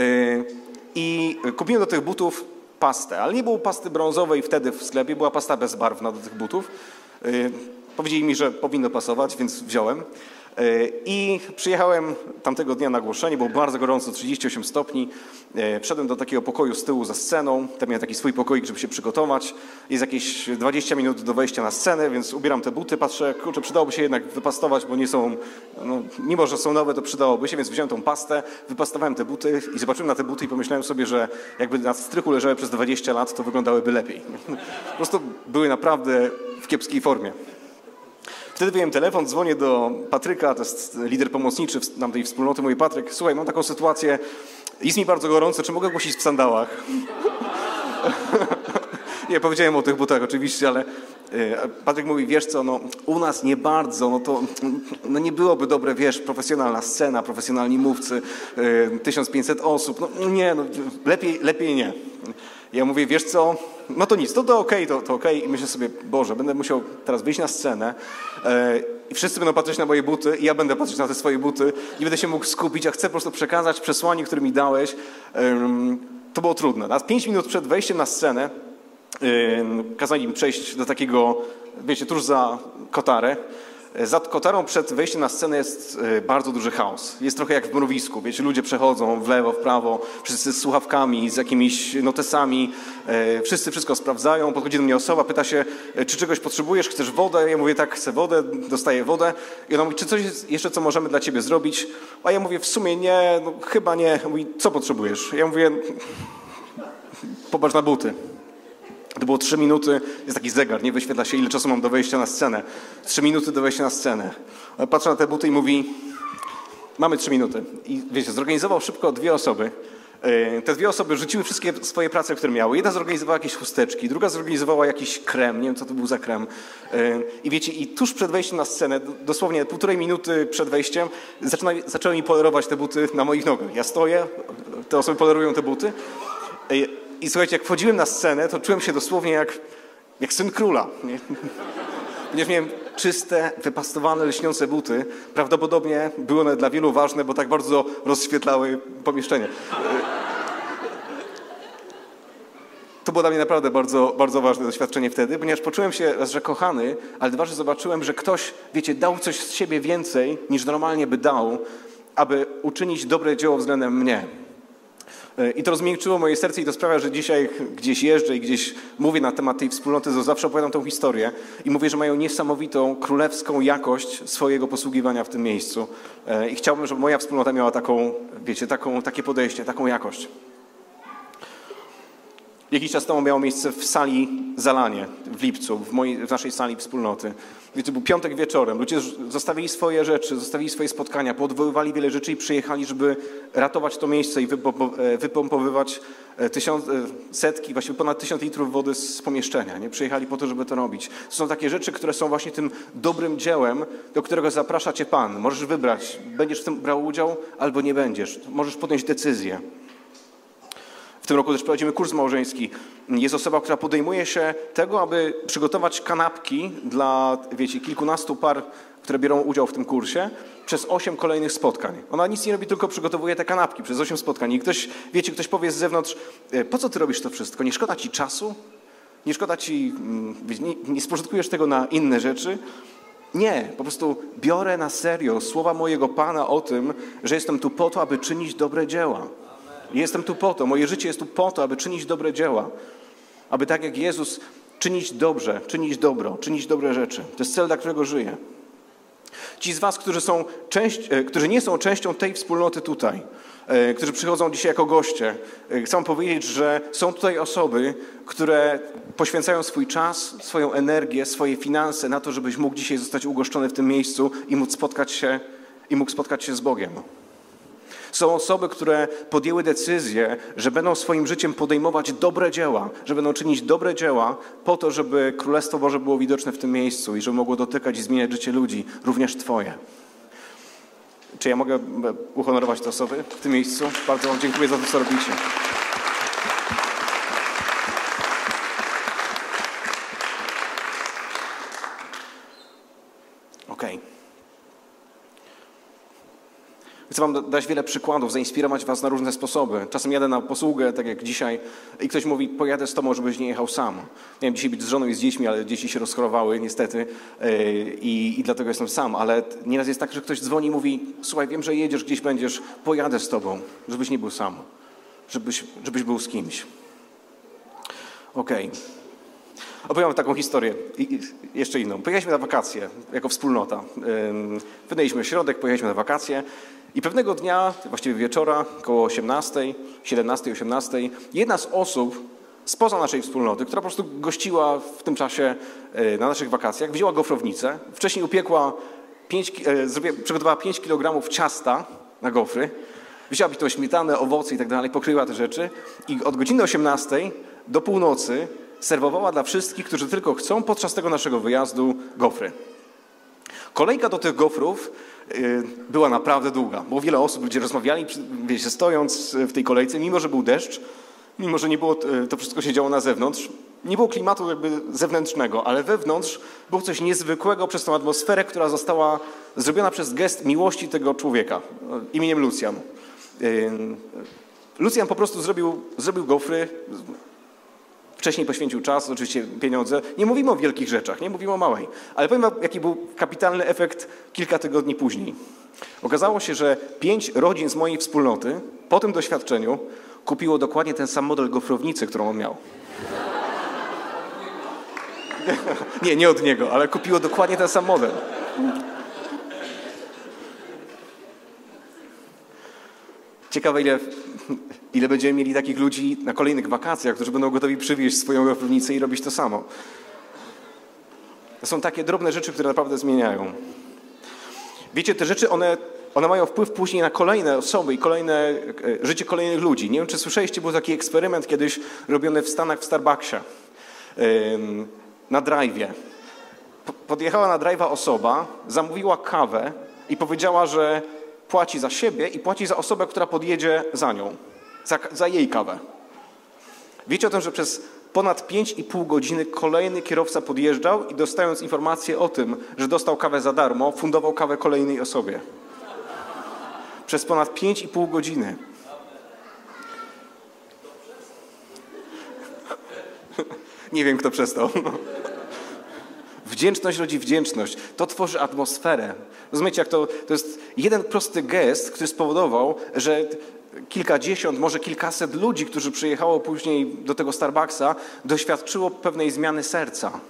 I kupiłem do tych butów pastę, ale nie było pasty brązowej wtedy w sklepie, była pasta bezbarwna do tych butów. Powiedzieli mi, że powinno pasować, więc wziąłem. E, I przyjechałem tamtego dnia na głoszenie, było bardzo gorąco, 38 stopni. E, wszedłem do takiego pokoju z tyłu za sceną, tam miałem taki swój pokoik, żeby się przygotować. Jest jakieś 20 minut do wejścia na scenę, więc ubieram te buty, patrzę, kurczę, przydałoby się jednak wypastować, bo nie są, no, mimo że są nowe, to przydałoby się, więc wziąłem tą pastę, wypastowałem te buty i zobaczyłem na te buty i pomyślałem sobie, że jakby na strychu leżały przez 20 lat, to wyglądałyby lepiej. Po prostu były naprawdę w kiepskiej formie. Wtedy wyjąłem telefon, dzwonię do Patryka, to jest lider pomocniczy tej wspólnoty, mój Patryk, słuchaj, mam taką sytuację, jest mi bardzo gorąco, czy mogę głosić w sandałach? Nie, powiedziałem o tych butach oczywiście, ale e, Patryk mówi, wiesz co, no u nas nie bardzo, no to no nie byłoby dobre, wiesz, profesjonalna scena, profesjonalni mówcy, 1500 e, osób, no nie, no lepiej, lepiej nie. Ja mówię, wiesz co, no to nic, to, to okej, okay, to, to okej. Okay. I myślę sobie, Boże, będę musiał teraz wyjść na scenę e, i wszyscy będą patrzeć na moje buty i ja będę patrzeć na te swoje buty i będę się mógł skupić, a chcę po prostu przekazać przesłanie, które mi dałeś. E, to było trudne. Na pięć minut przed wejściem na scenę kazali mi przejść do takiego, wiecie, tuż za kotarę. Za kotarą przed wejściem na scenę jest e, bardzo duży chaos. Jest trochę jak w mrowisku. Wiecie, ludzie przechodzą w lewo, w prawo, wszyscy z słuchawkami, z jakimiś notesami. E, wszyscy wszystko sprawdzają. Podchodzi do mnie osoba, pyta się, e, czy czegoś potrzebujesz, chcesz wodę? Ja mówię, tak, chcę wodę, dostaję wodę. I ona mówi, czy coś jeszcze, co możemy dla ciebie zrobić? A ja mówię, w sumie nie, no, chyba nie. Mówi, co potrzebujesz? Ja mówię, popatrz na buty. To było trzy minuty, jest taki zegar, nie wyświetla się, ile czasu mam do wejścia na scenę. Trzy minuty do wejścia na scenę. Patrzę na te buty i mówi, mamy trzy minuty. I wiecie, zorganizował szybko dwie osoby. E, te dwie osoby rzuciły wszystkie swoje prace, które miały. Jedna zorganizowała jakieś chusteczki, druga zorganizowała jakiś krem, nie wiem co to był za krem. E, I wiecie, i tuż przed wejściem na scenę, dosłownie półtorej minuty przed wejściem, zaczęły mi polerować te buty na moich nogach. Ja stoję, te osoby polerują te buty. I słuchajcie, jak wchodziłem na scenę, to czułem się dosłownie jak, jak syn króla. Nie? Ponieważ miałem czyste, wypastowane, lśniące buty. Prawdopodobnie były one dla wielu ważne, bo tak bardzo rozświetlały pomieszczenie. To było dla mnie naprawdę bardzo, bardzo ważne doświadczenie wtedy, ponieważ poczułem się raz, że kochany, ale dwa, że zobaczyłem, że ktoś, wiecie, dał coś z siebie więcej, niż normalnie by dał, aby uczynić dobre dzieło względem mnie. I to rozmiękczyło moje serce i to sprawia, że dzisiaj gdzieś jeżdżę i gdzieś mówię na temat tej wspólnoty, to zawsze opowiadam tą historię i mówię, że mają niesamowitą, królewską jakość swojego posługiwania w tym miejscu. E, I chciałbym, żeby moja wspólnota miała taką, wiecie, taką, takie podejście, taką jakość. Jakiś czas temu miało miejsce w sali Zalanie w lipcu, w, mojej, w naszej sali wspólnoty. To był piątek wieczorem. Ludzie zostawili swoje rzeczy, zostawili swoje spotkania, podwoływali wiele rzeczy i przyjechali, żeby ratować to miejsce i e, wypompowywać e, tysiąc, e, setki, właściwie ponad tysiąc litrów wody z pomieszczenia. Nie? Przyjechali po to, żeby to robić. To są takie rzeczy, które są właśnie tym dobrym dziełem, do którego zaprasza Cię Pan. Możesz wybrać, będziesz w tym brał udział albo nie będziesz. Możesz podjąć decyzję. W tym roku też prowadzimy kurs małżeński. Jest osoba, która podejmuje się tego, aby przygotować kanapki dla, wiecie, kilkunastu par, które biorą udział w tym kursie, przez osiem kolejnych spotkań. Ona nic nie robi, tylko przygotowuje te kanapki przez osiem spotkań. I ktoś, wiecie, ktoś powie z zewnątrz, e, po co ty robisz to wszystko? Nie szkoda ci czasu? Nie szkoda ci, mm, nie, nie spożytkujesz tego na inne rzeczy? Nie, po prostu biorę na serio słowa mojego Pana o tym, że jestem tu po to, aby czynić dobre dzieła. Jestem tu po to, moje życie jest tu po to, aby czynić dobre dzieła. Aby tak jak Jezus czynić dobrze, czynić dobro, czynić dobre rzeczy. To jest cel, dla którego żyję. Ci z Was, którzy, są część, e, którzy nie są częścią tej wspólnoty tutaj, e, którzy przychodzą dzisiaj jako goście, e, chcę powiedzieć, że są tutaj osoby, które poświęcają swój czas, swoją energię, swoje finanse na to, żebyś mógł dzisiaj zostać ugoszczony w tym miejscu i móc spotkać się, i mógł spotkać się z Bogiem. Są osoby, które podjęły decyzję, że będą swoim życiem podejmować dobre dzieła, że będą czynić dobre dzieła po to, żeby Królestwo Boże było widoczne w tym miejscu i żeby mogło dotykać i zmieniać życie ludzi, również Twoje. Czy ja mogę e, uhonorować te osoby w tym miejscu? Bardzo Wam dziękuję za to, co robicie. Okej. Okay. Chcę Wam dać wiele przykładów, zainspirować Was na różne sposoby. Czasem jadę na posługę, tak jak dzisiaj, i ktoś mówi, pojadę z Tobą, żebyś nie jechał sam. Miałem dzisiaj być z żoną i z dziećmi, ale dzieci się rozchorowały niestety e, i, i dlatego jestem sam. Ale nieraz jest tak, że ktoś dzwoni i mówi, słuchaj, wiem, że jedziesz, gdzieś będziesz, pojadę z Tobą, żebyś nie był sam, żebyś, żebyś był z kimś. Okej. Okay. Opowiem taką historię, I, jeszcze inną. Pojechaliśmy na wakacje jako wspólnota. Wydaliśmy środek, pojechaliśmy na wakacje i pewnego dnia, właściwie wieczora, około 18, 17, 18, jedna z osób spoza naszej wspólnoty, która po prostu gościła w tym czasie e, na naszych wakacjach, wzięła gofrownicę, wcześniej upiekła 5, e, przygotowała 5 kg ciasta na gofry, wzięła bitą śmietanę, owoce i tak dalej, pokryła te rzeczy i od godziny 18 do północy serwowała dla wszystkich, którzy tylko chcą podczas tego naszego wyjazdu gofry. Kolejka do tych gofrów y, była naprawdę długa, bo wiele osób, ludzie rozmawiali, wiecie, stojąc w tej kolejce, mimo że był deszcz, mimo że nie było, y, to wszystko się działo na zewnątrz, nie było klimatu jakby zewnętrznego, ale wewnątrz było coś niezwykłego przez tą atmosferę, która została zrobiona przez gest miłości tego człowieka imieniem Lucjan. Y, Lucjan po prostu zrobił, zrobił gofry, Wcześniej poświęcił czas, oczywiście pieniądze. Nie mówimy o wielkich rzeczach, nie mówimy o małej. Ale powiem jaki był kapitalny efekt kilka tygodni później. Okazało się, że pięć rodzin z mojej wspólnoty po tym doświadczeniu kupiło dokładnie ten sam model gofrownicy, którą on miał. Nie, nie od niego, ale kupiło dokładnie ten sam model. Ciekawe, ile Ile będziemy mieli takich ludzi na kolejnych wakacjach, którzy będą gotowi przywieźć swoją gofrownicę i robić to samo. To są takie drobne rzeczy, które naprawdę zmieniają. Wiecie, te rzeczy, one, one mają wpływ później na kolejne osoby i kolejne, e, życie kolejnych ludzi. Nie wiem, czy słyszeliście, był taki eksperyment kiedyś robiony w Stanach w Starbucksie na drive'ie. Podjechała na drive'a osoba, zamówiła kawę i powiedziała, że płaci za siebie i płaci za osobę, która podjedzie za nią za, za jej kawę. Wiecie o tym, że przez ponad 5,5 godziny kolejny kierowca podjeżdżał i dostając informację o tym, że dostał kawę za darmo, fundował kawę kolejnej osobie. Przez ponad 5,5 godziny. Nie wiem, kto przestał. Wdzięczność rodzi wdzięczność. To tworzy atmosferę. Rozumiecie, jak to, to jest jeden prosty gest, który spowodował, że kilkadziesiąt, może kilkaset ludzi, którzy przyjechało później do tego Starbucksa, doświadczyło pewnej zmiany serca.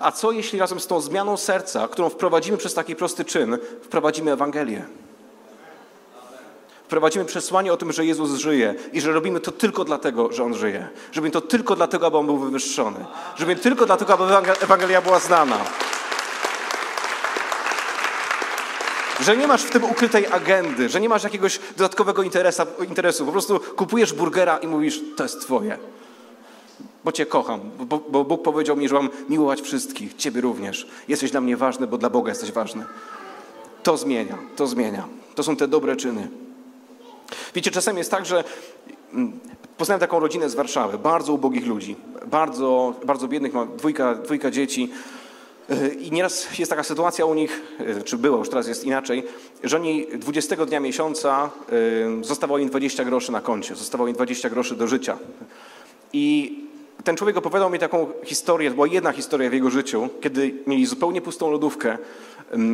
A co jeśli razem z tą zmianą serca, którą wprowadzimy przez taki prosty czyn, wprowadzimy Ewangelię? Wprowadzimy przesłanie o tym, że Jezus żyje i że robimy to tylko dlatego, że On żyje. Robimy to tylko dlatego, aby On był wywyższony. Robimy tylko dlatego, aby Ewangelia była znana. Że nie masz w tym ukrytej agendy, że nie masz jakiegoś dodatkowego interesa, interesu. Po prostu kupujesz burgera i mówisz, to jest twoje. Bo cię kocham, bo, bo Bóg powiedział mi, że mam miłować wszystkich, ciebie również. Jesteś dla mnie ważny, bo dla Boga jesteś ważny. To zmienia, to zmienia. To są te dobre czyny. Wiecie, czasem jest tak, że mm, poznałem taką rodzinę z Warszawy, bardzo ubogich ludzi, bardzo, bardzo biednych, ma dwójka, dwójka dzieci. I nieraz jest taka sytuacja u nich, e, czy była, już teraz jest inaczej, że oni 20 dnia miesiąca e, zostawało im 20 groszy na koncie, zostawało im 20 groszy do życia. I ten człowiek opowiadał mi taką historię, to była jedna historia w jego życiu, kiedy mieli zupełnie pustą lodówkę,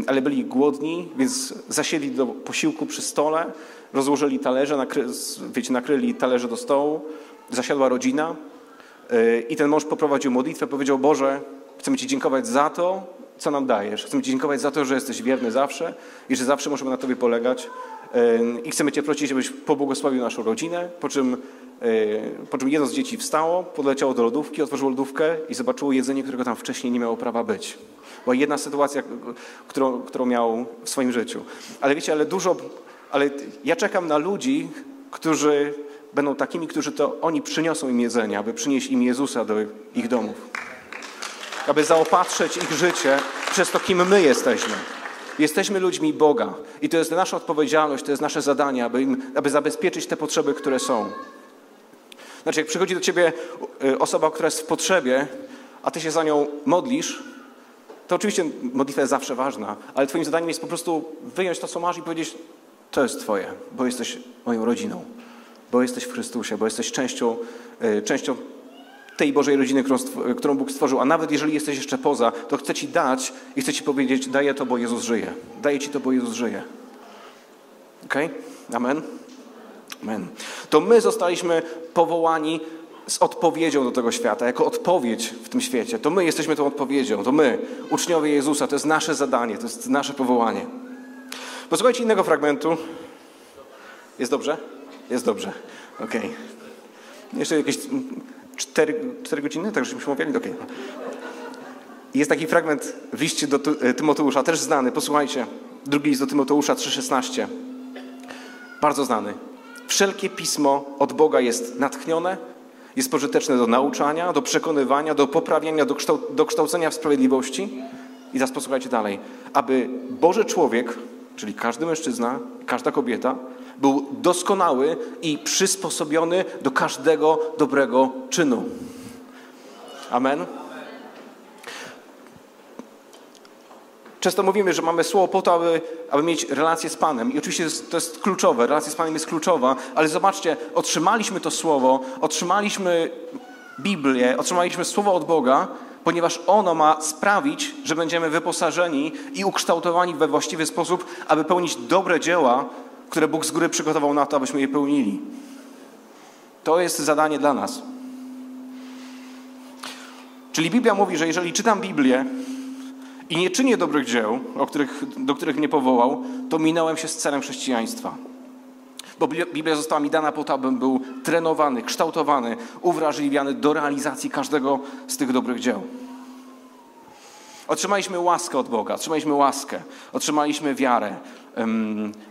ale byli głodni, więc zasiedli do posiłku przy stole, rozłożyli talerze, nakry, wiecie, nakryli talerze do stołu, zasiadła rodzina i ten mąż poprowadził modlitwę, powiedział, Boże, Chcemy Ci dziękować za to, co nam dajesz. Chcemy Ci dziękować za to, że jesteś wierny zawsze i że zawsze możemy na Tobie polegać. I chcemy Cię prosić, żebyś pobłogosławił naszą rodzinę, po czym, po czym jedno z dzieci wstało, podleciało do lodówki, otworzyło lodówkę i zobaczyło jedzenie, którego tam wcześniej nie miało prawa być. Była jedna sytuacja, którą, którą miał w swoim życiu. Ale wiecie, ale dużo, ale ja czekam na ludzi, którzy będą takimi, którzy to oni przyniosą im jedzenie, aby przynieść im Jezusa do ich domów. Aby zaopatrzyć ich życie przez to, kim my jesteśmy. Jesteśmy ludźmi Boga i to jest nasza odpowiedzialność, to jest nasze zadanie, aby, im, aby zabezpieczyć te potrzeby, które są. Znaczy, jak przychodzi do ciebie y, osoba, która jest w potrzebie, a ty się za nią modlisz, to oczywiście modlitwa jest zawsze ważna, ale twoim zadaniem jest po prostu wyjąć to, co masz i powiedzieć, to jest twoje, bo jesteś moją rodziną, bo jesteś w Chrystusie, bo jesteś częścią, y, częścią tej Bożej rodziny, którą, Bóg stworzył, a nawet jeżeli jesteś jeszcze poza, to chcę Ci dać i chcę Ci powiedzieć, daję to, bo Jezus żyje. Daję Ci to, bo Jezus żyje. Ok? Amen? Amen. To my zostaliśmy powołani z odpowiedzią do tego świata, jako odpowiedź w tym świecie. To my jesteśmy tą odpowiedzią, to my, uczniowie Jezusa, to jest nasze zadanie, to jest nasze powołanie. Posłuchajcie innego fragmentu. Jest dobrze? Jest dobrze. Okej. Okay. Jeszcze jakieś cztery, cztery godziny, tak żeśmy mówili? Okay. Jest taki fragment w liście do Tymoteusza, też znany. Posłuchajcie. Drugi list do Tymoteusza 3,16. Bardzo znany. Wszelkie pismo od Boga jest natchnione, jest pożyteczne do nauczania, do przekonywania, do poprawiania, do, kształ do kształcenia w sprawiedliwości. I teraz posłuchajcie dalej. Aby Boży człowiek, czyli każdy mężczyzna, każda kobieta, był doskonały i przysposobiony do każdego dobrego czynu. Amen. Często mówimy, że mamy słowo po to, aby, aby mieć relację z Panem. I oczywiście to jest kluczowe, relacja z Panem jest kluczowa, ale zobaczcie, otrzymaliśmy to słowo, otrzymaliśmy Biblię, otrzymaliśmy słowo od Boga, ponieważ ono ma sprawić, że będziemy wyposażeni i ukształtowani we właściwy sposób, aby pełnić dobre dzieła, które Bóg z góry przygotował na to, abyśmy je pełnili. To jest zadanie dla nas. Czyli Biblia mówi, że jeżeli czytam Biblię i nie czynię dobrych dzieł, których, do których mnie powołał, to minąłem się z celem chrześcijaństwa. Bo Biblia została mi dana po to, abym był trenowany, kształtowany, uwrażliwiany do realizacji każdego z tych dobrych dzieł. Otrzymaliśmy łaskę od Boga, otrzymaliśmy łaskę, otrzymaliśmy wiarę.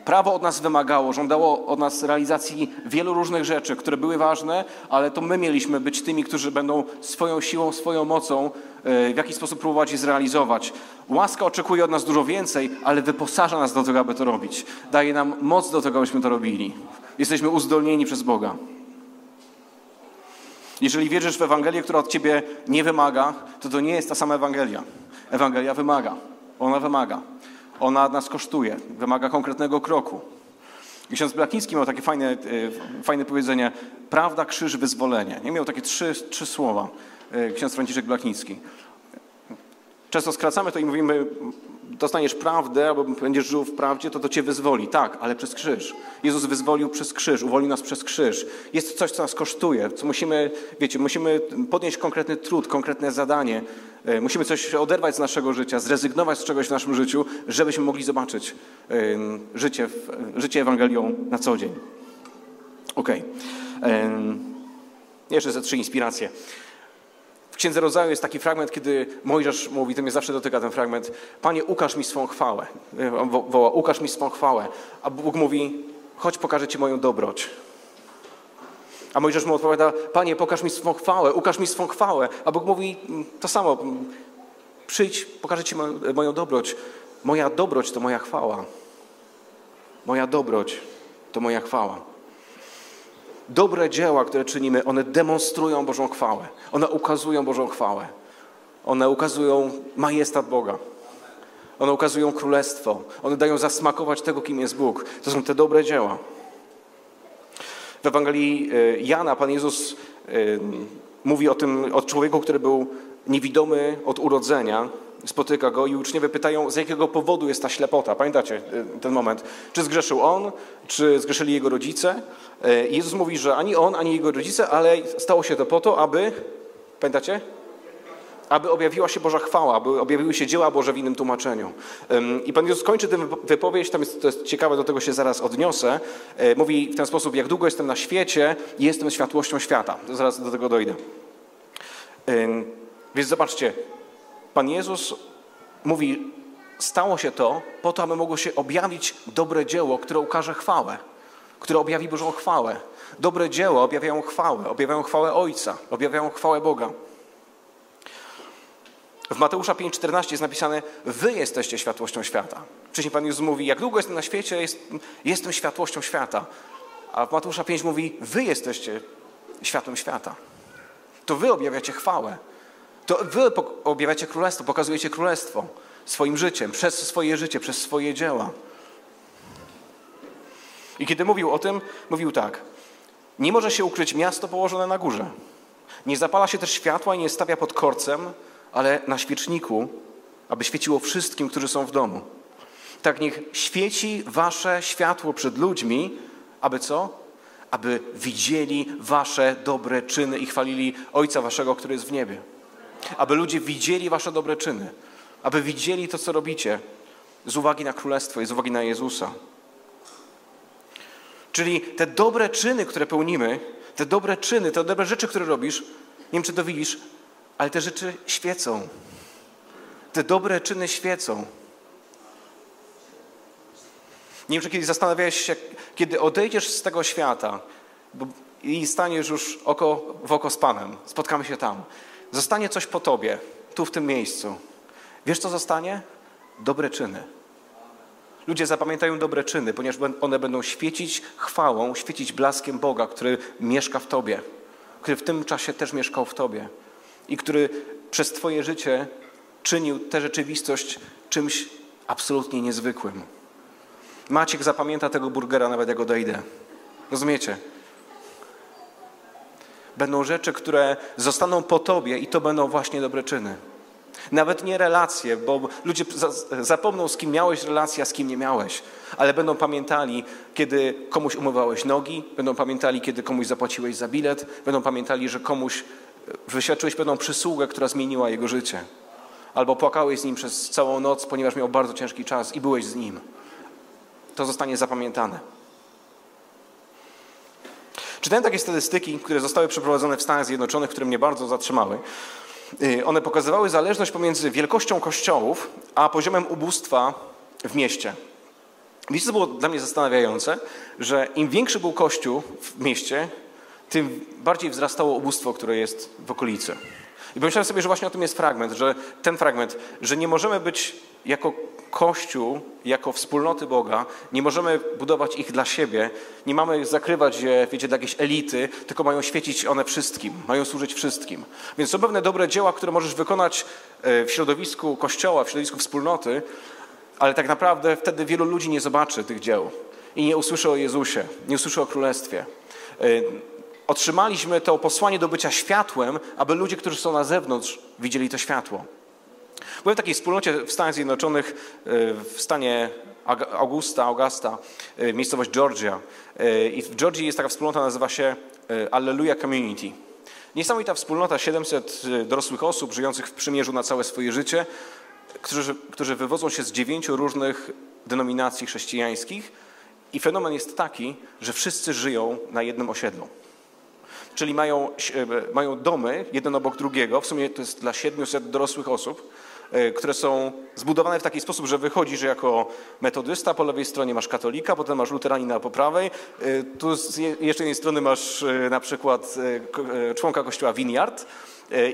Prawo od nas wymagało, żądało od nas realizacji wielu różnych rzeczy, które były ważne, ale to my mieliśmy być tymi, którzy będą swoją siłą, swoją mocą e, w jakiś sposób próbować je zrealizować. Łaska oczekuje od nas dużo więcej, ale wyposaża nas do tego, aby to robić. Daje nam moc do tego, abyśmy to robili. Jesteśmy uzdolnieni przez Boga. Jeżeli wierzysz w Ewangelię, która od ciebie nie wymaga, to to nie jest ta sama Ewangelia. Ewangelia wymaga. Ona wymaga. Ona nas kosztuje. Wymaga konkretnego kroku. Ksiądz Blakiński miał takie fajne, e, fajne powiedzenie prawda, krzyż, wyzwolenie. Nie miał takie trzy, trzy słowa. E, ksiądz Franciszek Blakiński. Często skracamy to i mówimy, dostaniesz prawdę, albo będziesz żył w prawdzie, to to cię wyzwoli. Tak, ale przez krzyż. Jezus wyzwolił przez krzyż, uwolnił nas przez krzyż. Jest coś, co nas kosztuje, co musimy, wiecie, musimy podnieść konkretny trud, konkretne zadanie. E, musimy coś oderwać z naszego życia, zrezygnować z czegoś w naszym życiu, żebyśmy mogli zobaczyć życie, życie Ewangelią na co dzień. Okej. Okay. Jeszcze ze trzy inspiracje. W Księdze Rodzaju jest taki fragment, kiedy Mojżesz mówi, to mnie zawsze dotyka ten fragment, Panie, ukaż mi swą chwałę. E, on woła, ukaż mi swą chwałę. A Bóg mówi, chodź, pokażę Ci moją dobroć. A Mojżesz mu odpowiada, Panie, pokaż mi swą chwałę, ukaż mi swą chwałę. A Bóg mówi mm, to samo, mm, przyjdź, pokażę Ci moją dobroć. Moja dobroć to moja chwała. Moja dobroć to moja chwała. Dobre dzieła, które czynimy, one demonstrują Bożą chwałę. One ukazują Bożą chwałę. One ukazują majestat Boga. One ukazują królestwo. One dają zasmakować tego, kim jest Bóg. To są te dobre dzieła. W Ewangelii e, Jana Pan Jezus e, mówi o tym, o człowieku, który był niewidomy od urodzenia, spotyka go i uczniowie pytają, z jakiego powodu jest ta ślepota. Pamiętacie e, ten moment? Czy zgrzeszył on, czy zgrzeszyli jego rodzice? I Jezus mówi, że ani on, ani jego rodzice, ale stało się to po to, aby, pamiętacie? aby objawiła się Boża chwała, aby objawiły się dzieła Boże w innym tłumaczeniu. I Pan Jezus kończy tę wypowiedź, tam jest, to jest ciekawe, do tego się zaraz odniosę. E, mówi w ten sposób, jak długo jestem na świecie, jestem światłością świata. Zaraz do tego dojdę. Więc zobaczcie, Pan Jezus mówi, stało się to po to, aby mogło się objawić dobre dzieło, które ukaże chwałę, które objawi Bożą chwałę. Dobre dzieła objawiają chwałę, objawiają chwałę Ojca, objawiają chwałę Boga. W Mateusza 5,14 jest napisane, wy jesteście światłością świata. Wcześniej Pan Jezus mówi, jak długo jestem na świecie, jest, jestem światłością świata. A w Mateusza 5 mówi, wy jesteście światłem świata. To wy objawiacie chwałę. To wy objawiacie królestwo, pokazujecie królestwo swoim życiem, przez swoje życie, przez swoje dzieła. I kiedy mówił o tym, mówił tak. Nie może się ukryć miasto położone na górze. Nie zapala się też światła i nie stawia pod korcem, ale na świeczniku, aby świeciło wszystkim, którzy są w domu. Tak niech świeci wasze światło przed ludźmi, aby co? Aby widzieli wasze dobre czyny i chwalili Ojca waszego, który jest w niebie. Aby ludzie widzieli wasze dobre czyny. Aby widzieli to, co robicie z uwagi na Królestwo i z uwagi na Jezusa. Czyli te dobre czyny, które pełnimy, te dobre czyny, te dobre rzeczy, które robisz, nie wiem, czy to widzisz, ale te rzeczy świecą. Te dobre czyny świecą. Nie wiem, czy kiedyś zastanawiałeś się, kiedy odejdziesz z tego świata i staniesz już oko w oko z Panem, spotkamy się tam, zostanie coś po tobie, tu w tym miejscu. Wiesz, co zostanie? Dobre czyny. Ludzie zapamiętają dobre czyny, ponieważ one będą świecić chwałą, świecić blaskiem Boga, który mieszka w Tobie, który w tym czasie też mieszkał w Tobie i który przez Twoje życie czynił tę rzeczywistość czymś absolutnie niezwykłym. Maciek zapamięta tego burgera, nawet jak odejdę. Rozumiecie? Będą rzeczy, które zostaną po Tobie i to będą właśnie dobre czyny. Nawet nie relacje, bo ludzie zapomną, z kim miałeś relację, a z kim nie miałeś. Ale będą pamiętali, kiedy komuś umywałeś nogi, będą pamiętali, kiedy komuś zapłaciłeś za bilet, będą pamiętali, że komuś wyświadczyłeś pewną przysługę, która zmieniła jego życie. Albo płakałeś z nim przez całą noc, ponieważ miał bardzo ciężki czas i byłeś z nim. To zostanie zapamiętane. Czytałem takie statystyki, które zostały przeprowadzone w Stanach Zjednoczonych, które mnie bardzo zatrzymały. Y, one pokazywały zależność pomiędzy wielkością kościołów a poziomem ubóstwa w mieście. Wiecie, co było dla mnie zastanawiające? Że im większy był kościół w mieście, tym bardziej wzrastało ubóstwo, które jest w okolicy. I pomyślałem sobie, że właśnie o tym jest fragment, że ten fragment, że nie możemy być jako Kościół, jako wspólnoty Boga, nie możemy budować ich dla siebie, nie mamy zakrywać je, wiecie, dla jakiejś elity, tylko mają świecić one wszystkim, mają służyć wszystkim. Więc są pewne dobre dzieła, które możesz wykonać e, w środowisku Kościoła, w środowisku wspólnoty, ale tak naprawdę wtedy wielu ludzi nie zobaczy tych dzieł i nie usłyszy o Jezusie, nie usłyszy o Królestwie. Otrzymaliśmy to posłanie do bycia światłem, aby ludzie, którzy są na zewnątrz, widzieli to światło. Byłem w takiej wspólnocie w Stanach Zjednoczonych, e, w stanie Augusta, Augusta, e, miejscowość Georgia. E, I w Georgii jest taka wspólnota, nazywa się Alleluia Community. Niesamowita wspólnota, 700 dorosłych osób żyjących w przymierzu na całe swoje życie, którzy, którzy wywodzą się z dziewięciu różnych denominacji chrześcijańskich. I fenomen jest taki, że wszyscy żyją na jednym osiedlu czyli mają, mają domy jeden obok drugiego, w sumie to jest dla 700 dorosłych osób, e, które są zbudowane w taki sposób, że wychodzi, że jako metodysta po lewej stronie masz katolika, potem masz luteranina po prawej, e, tu z jeszcze jednej strony masz e, na przykład członka kościoła Vineyard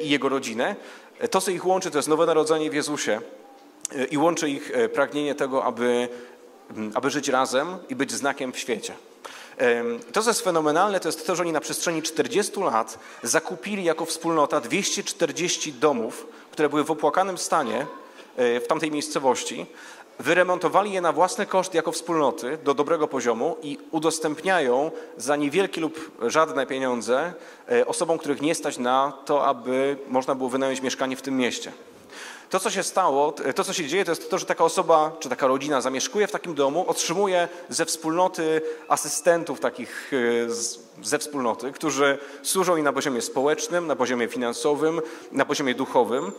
i jego rodzinę. To, co ich łączy, to jest nowe narodzenie w Jezusie i łączy ich pragnienie tego, aby, aby żyć razem i być znakiem w świecie. To, co jest fenomenalne, to jest to, że oni na przestrzeni 40 lat zakupili jako wspólnota 240 domów, które były w opłakanym stanie e, w tamtej miejscowości, wyremontowali je na własny koszt jako wspólnoty do dobrego poziomu i udostępniają za niewielkie lub żadne pieniądze e, osobom, których nie stać na to, aby można było wynająć mieszkanie w tym mieście. To, co się stało, to, co się dzieje, to jest to, że taka osoba, czy taka rodzina zamieszkuje w takim domu, otrzymuje ze wspólnoty asystentów takich e, ze wspólnoty, którzy służą im na poziomie społecznym, na poziomie finansowym, na poziomie duchowym.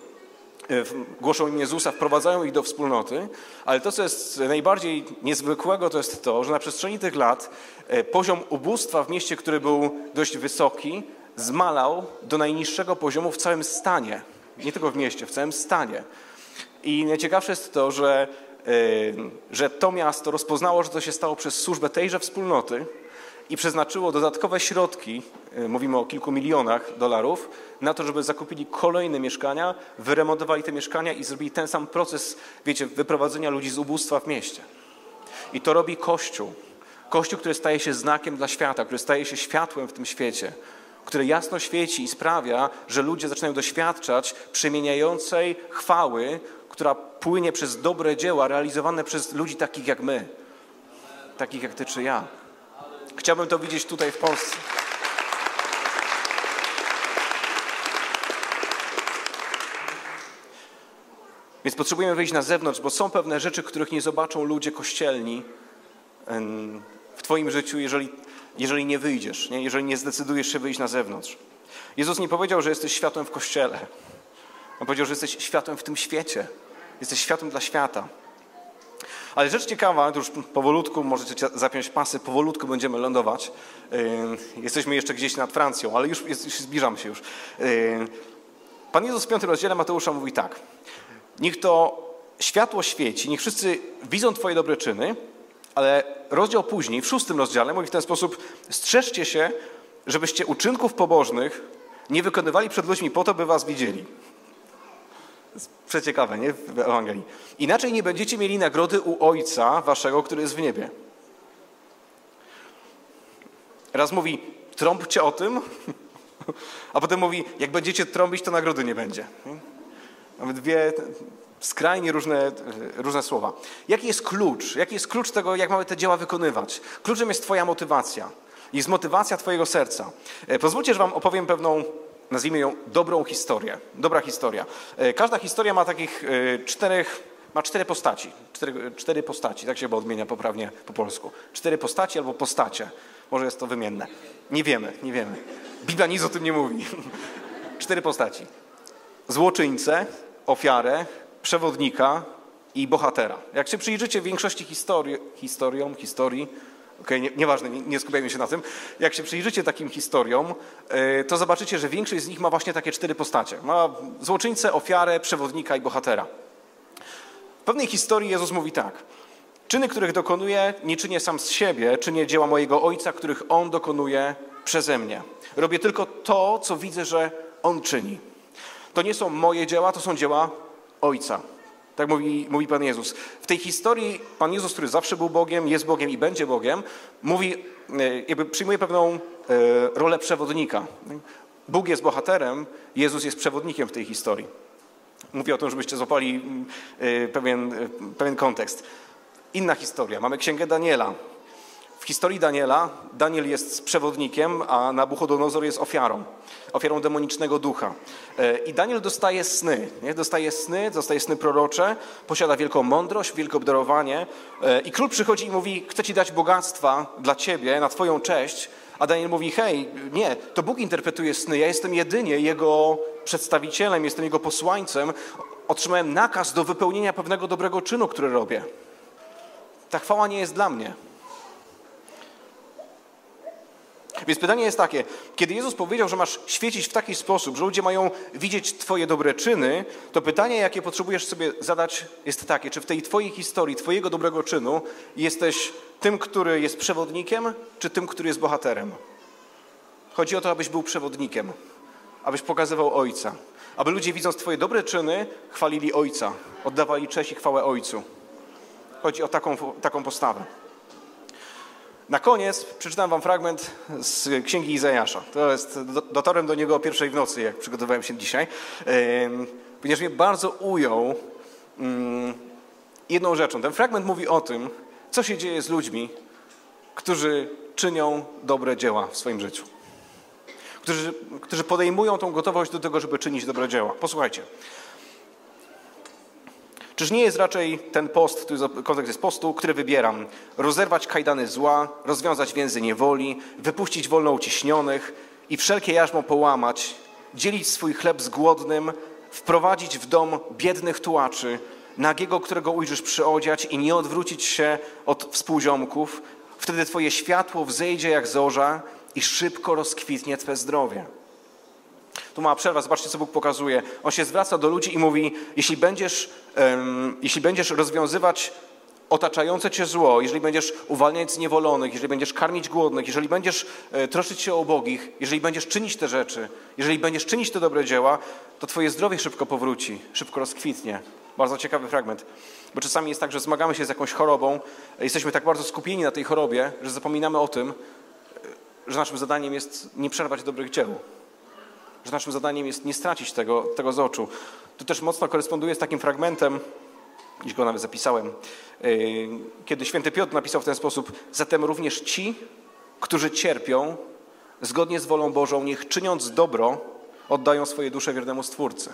E, głoszą im Jezusa, wprowadzają ich do wspólnoty, ale to, co jest najbardziej niezwykłego, to jest to, że na przestrzeni tych lat e, poziom ubóstwa w mieście, który był dość wysoki, zmalał do najniższego poziomu w całym stanie nie tylko w mieście, w całym stanie. I najciekawsze jest to, że, y, że to miasto rozpoznało, że to się stało przez służbę tejże wspólnoty i przeznaczyło dodatkowe środki, y, mówimy o kilku milionach dolarów, na to, żeby zakupili kolejne mieszkania, wyremontowali te mieszkania i zrobili ten sam proces, wiecie, wyprowadzenia ludzi z ubóstwa w mieście. I to robi Kościół. Kościół, który staje się znakiem dla świata, który staje się światłem w tym świecie które jasno świeci i sprawia, że ludzie zaczynają doświadczać przemieniającej chwały, która płynie przez dobre dzieła realizowane przez ludzi takich jak my, takich jak ty czy ja. Chciałbym to widzieć tutaj w Polsce. Więc potrzebujemy wyjść na zewnątrz, bo są pewne rzeczy, których nie zobaczą ludzie kościelni w Twoim życiu, jeżeli jeżeli nie wyjdziesz, nie? jeżeli nie zdecydujesz się wyjść na zewnątrz. Jezus nie powiedział, że jesteś światłem w kościele. On powiedział, że jesteś światłem w tym świecie. Jesteś światłem dla świata. Ale rzecz ciekawa, to już powolutku możecie zapiąć pasy, powolutku będziemy lądować. Jesteśmy jeszcze gdzieś nad Francją, ale już, już zbliżamy się już. Pan Jezus w piątym rozdziale Mateusza mówi tak. Niech to światło świeci, niech wszyscy widzą Twoje dobre czyny ale rozdział później, w szóstym rozdziale, mówi w ten sposób: strzeżcie się, żebyście uczynków pobożnych nie wykonywali przed ludźmi po to, by was widzieli. Przeciekawe, nie? W Ewangelii. Inaczej nie będziecie mieli nagrody u Ojca waszego, który jest w niebie. Raz mówi, trąbcie o tym, a potem mówi, jak będziecie trąbić, to nagrody nie będzie. Mamy dwie skrajnie różne, różne słowa. Jaki jest klucz? Jaki jest klucz tego, jak mamy te dzieła wykonywać? Kluczem jest Twoja motywacja. Jest motywacja Twojego serca. E, pozwólcie, że Wam opowiem pewną, nazwijmy ją, dobrą historię. Dobra historia. E, każda historia ma takich e, czterech, ma cztery postaci. Cztery, cztery postaci, tak się chyba odmienia poprawnie po polsku. Cztery postaci albo postacie. Może jest to wymienne. Nie wiemy, nie wiemy. Biblia nic o tym nie mówi. Cztery postaci. Złoczyńcę, ofiarę, przewodnika i bohatera. Jak się przyjrzycie większości historii, historiom, historii, okay, nie, nieważne, nie, nie skupiajmy się na tym, jak się przyjrzycie takim historiom, e, to zobaczycie, że większość z nich ma właśnie takie cztery postacie. Ma złoczyńcę, ofiarę, przewodnika i bohatera. W pewnej historii Jezus mówi tak. Czyny, których dokonuję, nie czynię sam z siebie, czynię dzieła mojego Ojca, których On dokonuje przeze mnie. Robię tylko to, co widzę, że On czyni. To nie są moje dzieła, to są dzieła Ojca. Tak mówi, mówi Pan Jezus. W tej historii Pan Jezus, który zawsze był Bogiem, jest Bogiem i będzie Bogiem, mówi, e, jakby przyjmuje pewną e, rolę przewodnika. Bóg jest bohaterem, Jezus jest przewodnikiem w tej historii. Mówię o tym, żebyście złapali e, pewien, pewien kontekst. Inna historia. Mamy księgę Daniela. W historii Daniela Daniel jest przewodnikiem, a Nabuchodonozor jest ofiarą, ofiarą demonicznego ducha. E, I Daniel dostaje sny, nie? dostaje sny, dostaje sny prorocze, posiada wielką mądrość, wielkie obdarowanie e, i król przychodzi i mówi, chcę ci dać bogactwa dla ciebie, na twoją cześć, a Daniel mówi, hej, nie, to Bóg interpretuje sny, ja jestem jedynie jego przedstawicielem, jestem jego posłańcem, otrzymałem nakaz do wypełnienia pewnego dobrego czynu, który robię. Ta chwała nie jest dla mnie. Więc pytanie jest takie, kiedy Jezus powiedział, że masz świecić w taki sposób, że ludzie mają widzieć Twoje dobre czyny, to pytanie, jakie potrzebujesz sobie zadać, jest takie, czy w tej Twojej historii, Twojego dobrego czynu jesteś tym, który jest przewodnikiem, czy tym, który jest bohaterem? Chodzi o to, abyś był przewodnikiem, abyś pokazywał Ojca, aby ludzie widząc Twoje dobre czyny, chwalili Ojca, oddawali cześć i chwałę Ojcu. Chodzi o taką, taką postawę. Na koniec przeczytam wam fragment z Księgi Izajasza. To jest, dotarłem do niego o pierwszej w nocy, jak przygotowałem się dzisiaj, ponieważ mnie bardzo ujął mm, jedną rzeczą. Ten fragment mówi o tym, co się dzieje z ludźmi, którzy czynią dobre dzieła w swoim życiu. Którzy, którzy podejmują tą gotowość do tego, żeby czynić dobre dzieła. Posłuchajcie. Czyż nie jest raczej ten post, jest kontekst jest postu, który wybieram, rozerwać kajdany zła, rozwiązać więzy niewoli, wypuścić wolno uciśnionych i wszelkie jarzmo połamać, dzielić swój chleb z głodnym, wprowadzić w dom biednych tułaczy, nagiego, którego ujrzysz przyodziać i nie odwrócić się od współziomków, wtedy twoje światło wzejdzie jak zorza i szybko rozkwitnie twe zdrowie. Tu ma przerwa, zobaczcie, co Bóg pokazuje. On się zwraca do ludzi i mówi, jeśli będziesz, um, jeśli będziesz rozwiązywać otaczające cię zło, jeżeli będziesz uwalniać zniewolonych, jeżeli będziesz karmić głodnych, jeżeli będziesz e, troszczyć się o ubogich, jeżeli będziesz czynić te rzeczy, jeżeli będziesz czynić te dobre dzieła, to twoje zdrowie szybko powróci, szybko rozkwitnie. Bardzo ciekawy fragment. Bo czasami jest tak, że zmagamy się z jakąś chorobą, jesteśmy tak bardzo skupieni na tej chorobie, że zapominamy o tym, że naszym zadaniem jest nie przerwać dobrych dzieł. Że naszym zadaniem jest nie stracić tego, tego z oczu. To też mocno koresponduje z takim fragmentem, gdzieś go nawet zapisałem, yy, kiedy święty Piotr napisał w ten sposób, zatem również ci, którzy cierpią, zgodnie z wolą Bożą, niech czyniąc dobro, oddają swoje dusze wiernemu Stwórcy.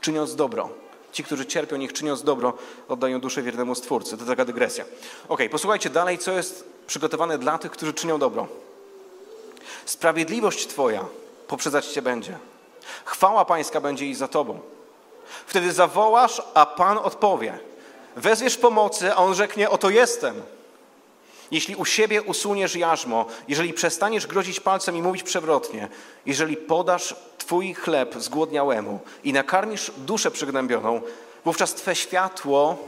Czyniąc dobro. Ci, którzy cierpią, niech czyniąc dobro, oddają duszę wiernemu Stwórcy. To taka dygresja. Ok, posłuchajcie dalej, co jest przygotowane dla tych, którzy czynią dobro. Sprawiedliwość Twoja poprzedzać Cię będzie. Chwała Pańska będzie i za Tobą. Wtedy zawołasz, a Pan odpowie. Wezwiesz pomocy, a On rzeknie, oto jestem. Jeśli u siebie usuniesz jarzmo, jeżeli przestaniesz grozić palcem i mówić przewrotnie, jeżeli podasz Twój chleb zgłodniałemu i nakarmisz duszę przygnębioną, wówczas Twe światło,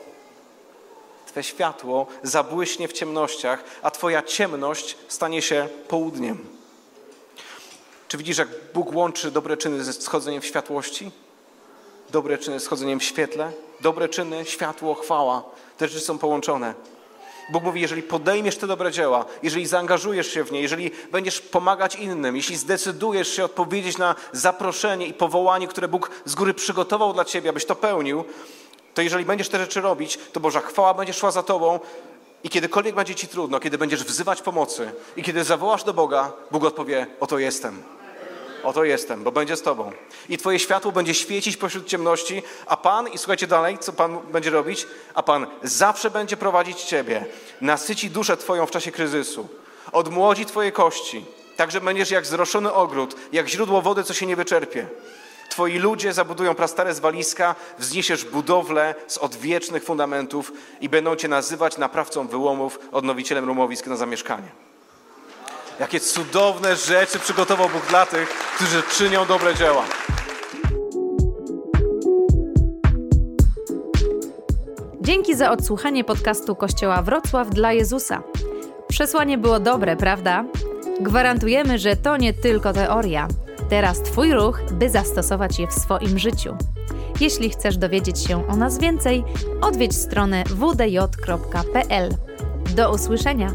Twe światło zabłyśnie w ciemnościach, a Twoja ciemność stanie się południem. Czy widzisz, jak Bóg łączy dobre czyny ze schodzeniem w światłości? Dobre czyny z schodzeniem w świetle? Dobre czyny, światło, chwała. Te rzeczy są połączone. Bóg mówi, jeżeli podejmiesz te dobre dzieła, jeżeli zaangażujesz się w nie, jeżeli będziesz pomagać innym, jeśli zdecydujesz się odpowiedzieć na zaproszenie i powołanie, które Bóg z góry przygotował dla ciebie, abyś to pełnił, to jeżeli będziesz te rzeczy robić, to Boża chwała będzie szła za tobą i kiedykolwiek będzie ci trudno, kiedy będziesz wzywać pomocy i kiedy zawołasz do Boga, Bóg odpowie, oto jestem. Oto jestem, bo będzie z Tobą. I Twoje światło będzie świecić pośród ciemności, a Pan, i słuchajcie dalej, co Pan będzie robić, a Pan zawsze będzie prowadzić Ciebie, nasyci duszę Twoją w czasie kryzysu, odmłodzi Twoje kości, tak że będziesz jak zroszony ogród, jak źródło wody, co się nie wyczerpie. Twoi ludzie zabudują prastare zwaliska, wzniesiesz budowlę z odwiecznych fundamentów i będą Cię nazywać naprawcą wyłomów, odnowicielem rumowisk na zamieszkanie. Jakie cudowne rzeczy przygotował Bóg dla tych, którzy czynią dobre dzieła. Dzięki za odsłuchanie podcastu Kościoła Wrocław dla Jezusa. Przesłanie było dobre, prawda? Gwarantujemy, że to nie tylko teoria. Teraz Twój ruch, by zastosować je w swoim życiu. Jeśli chcesz dowiedzieć się o nas więcej, odwiedź stronę wdj.pl. Do usłyszenia!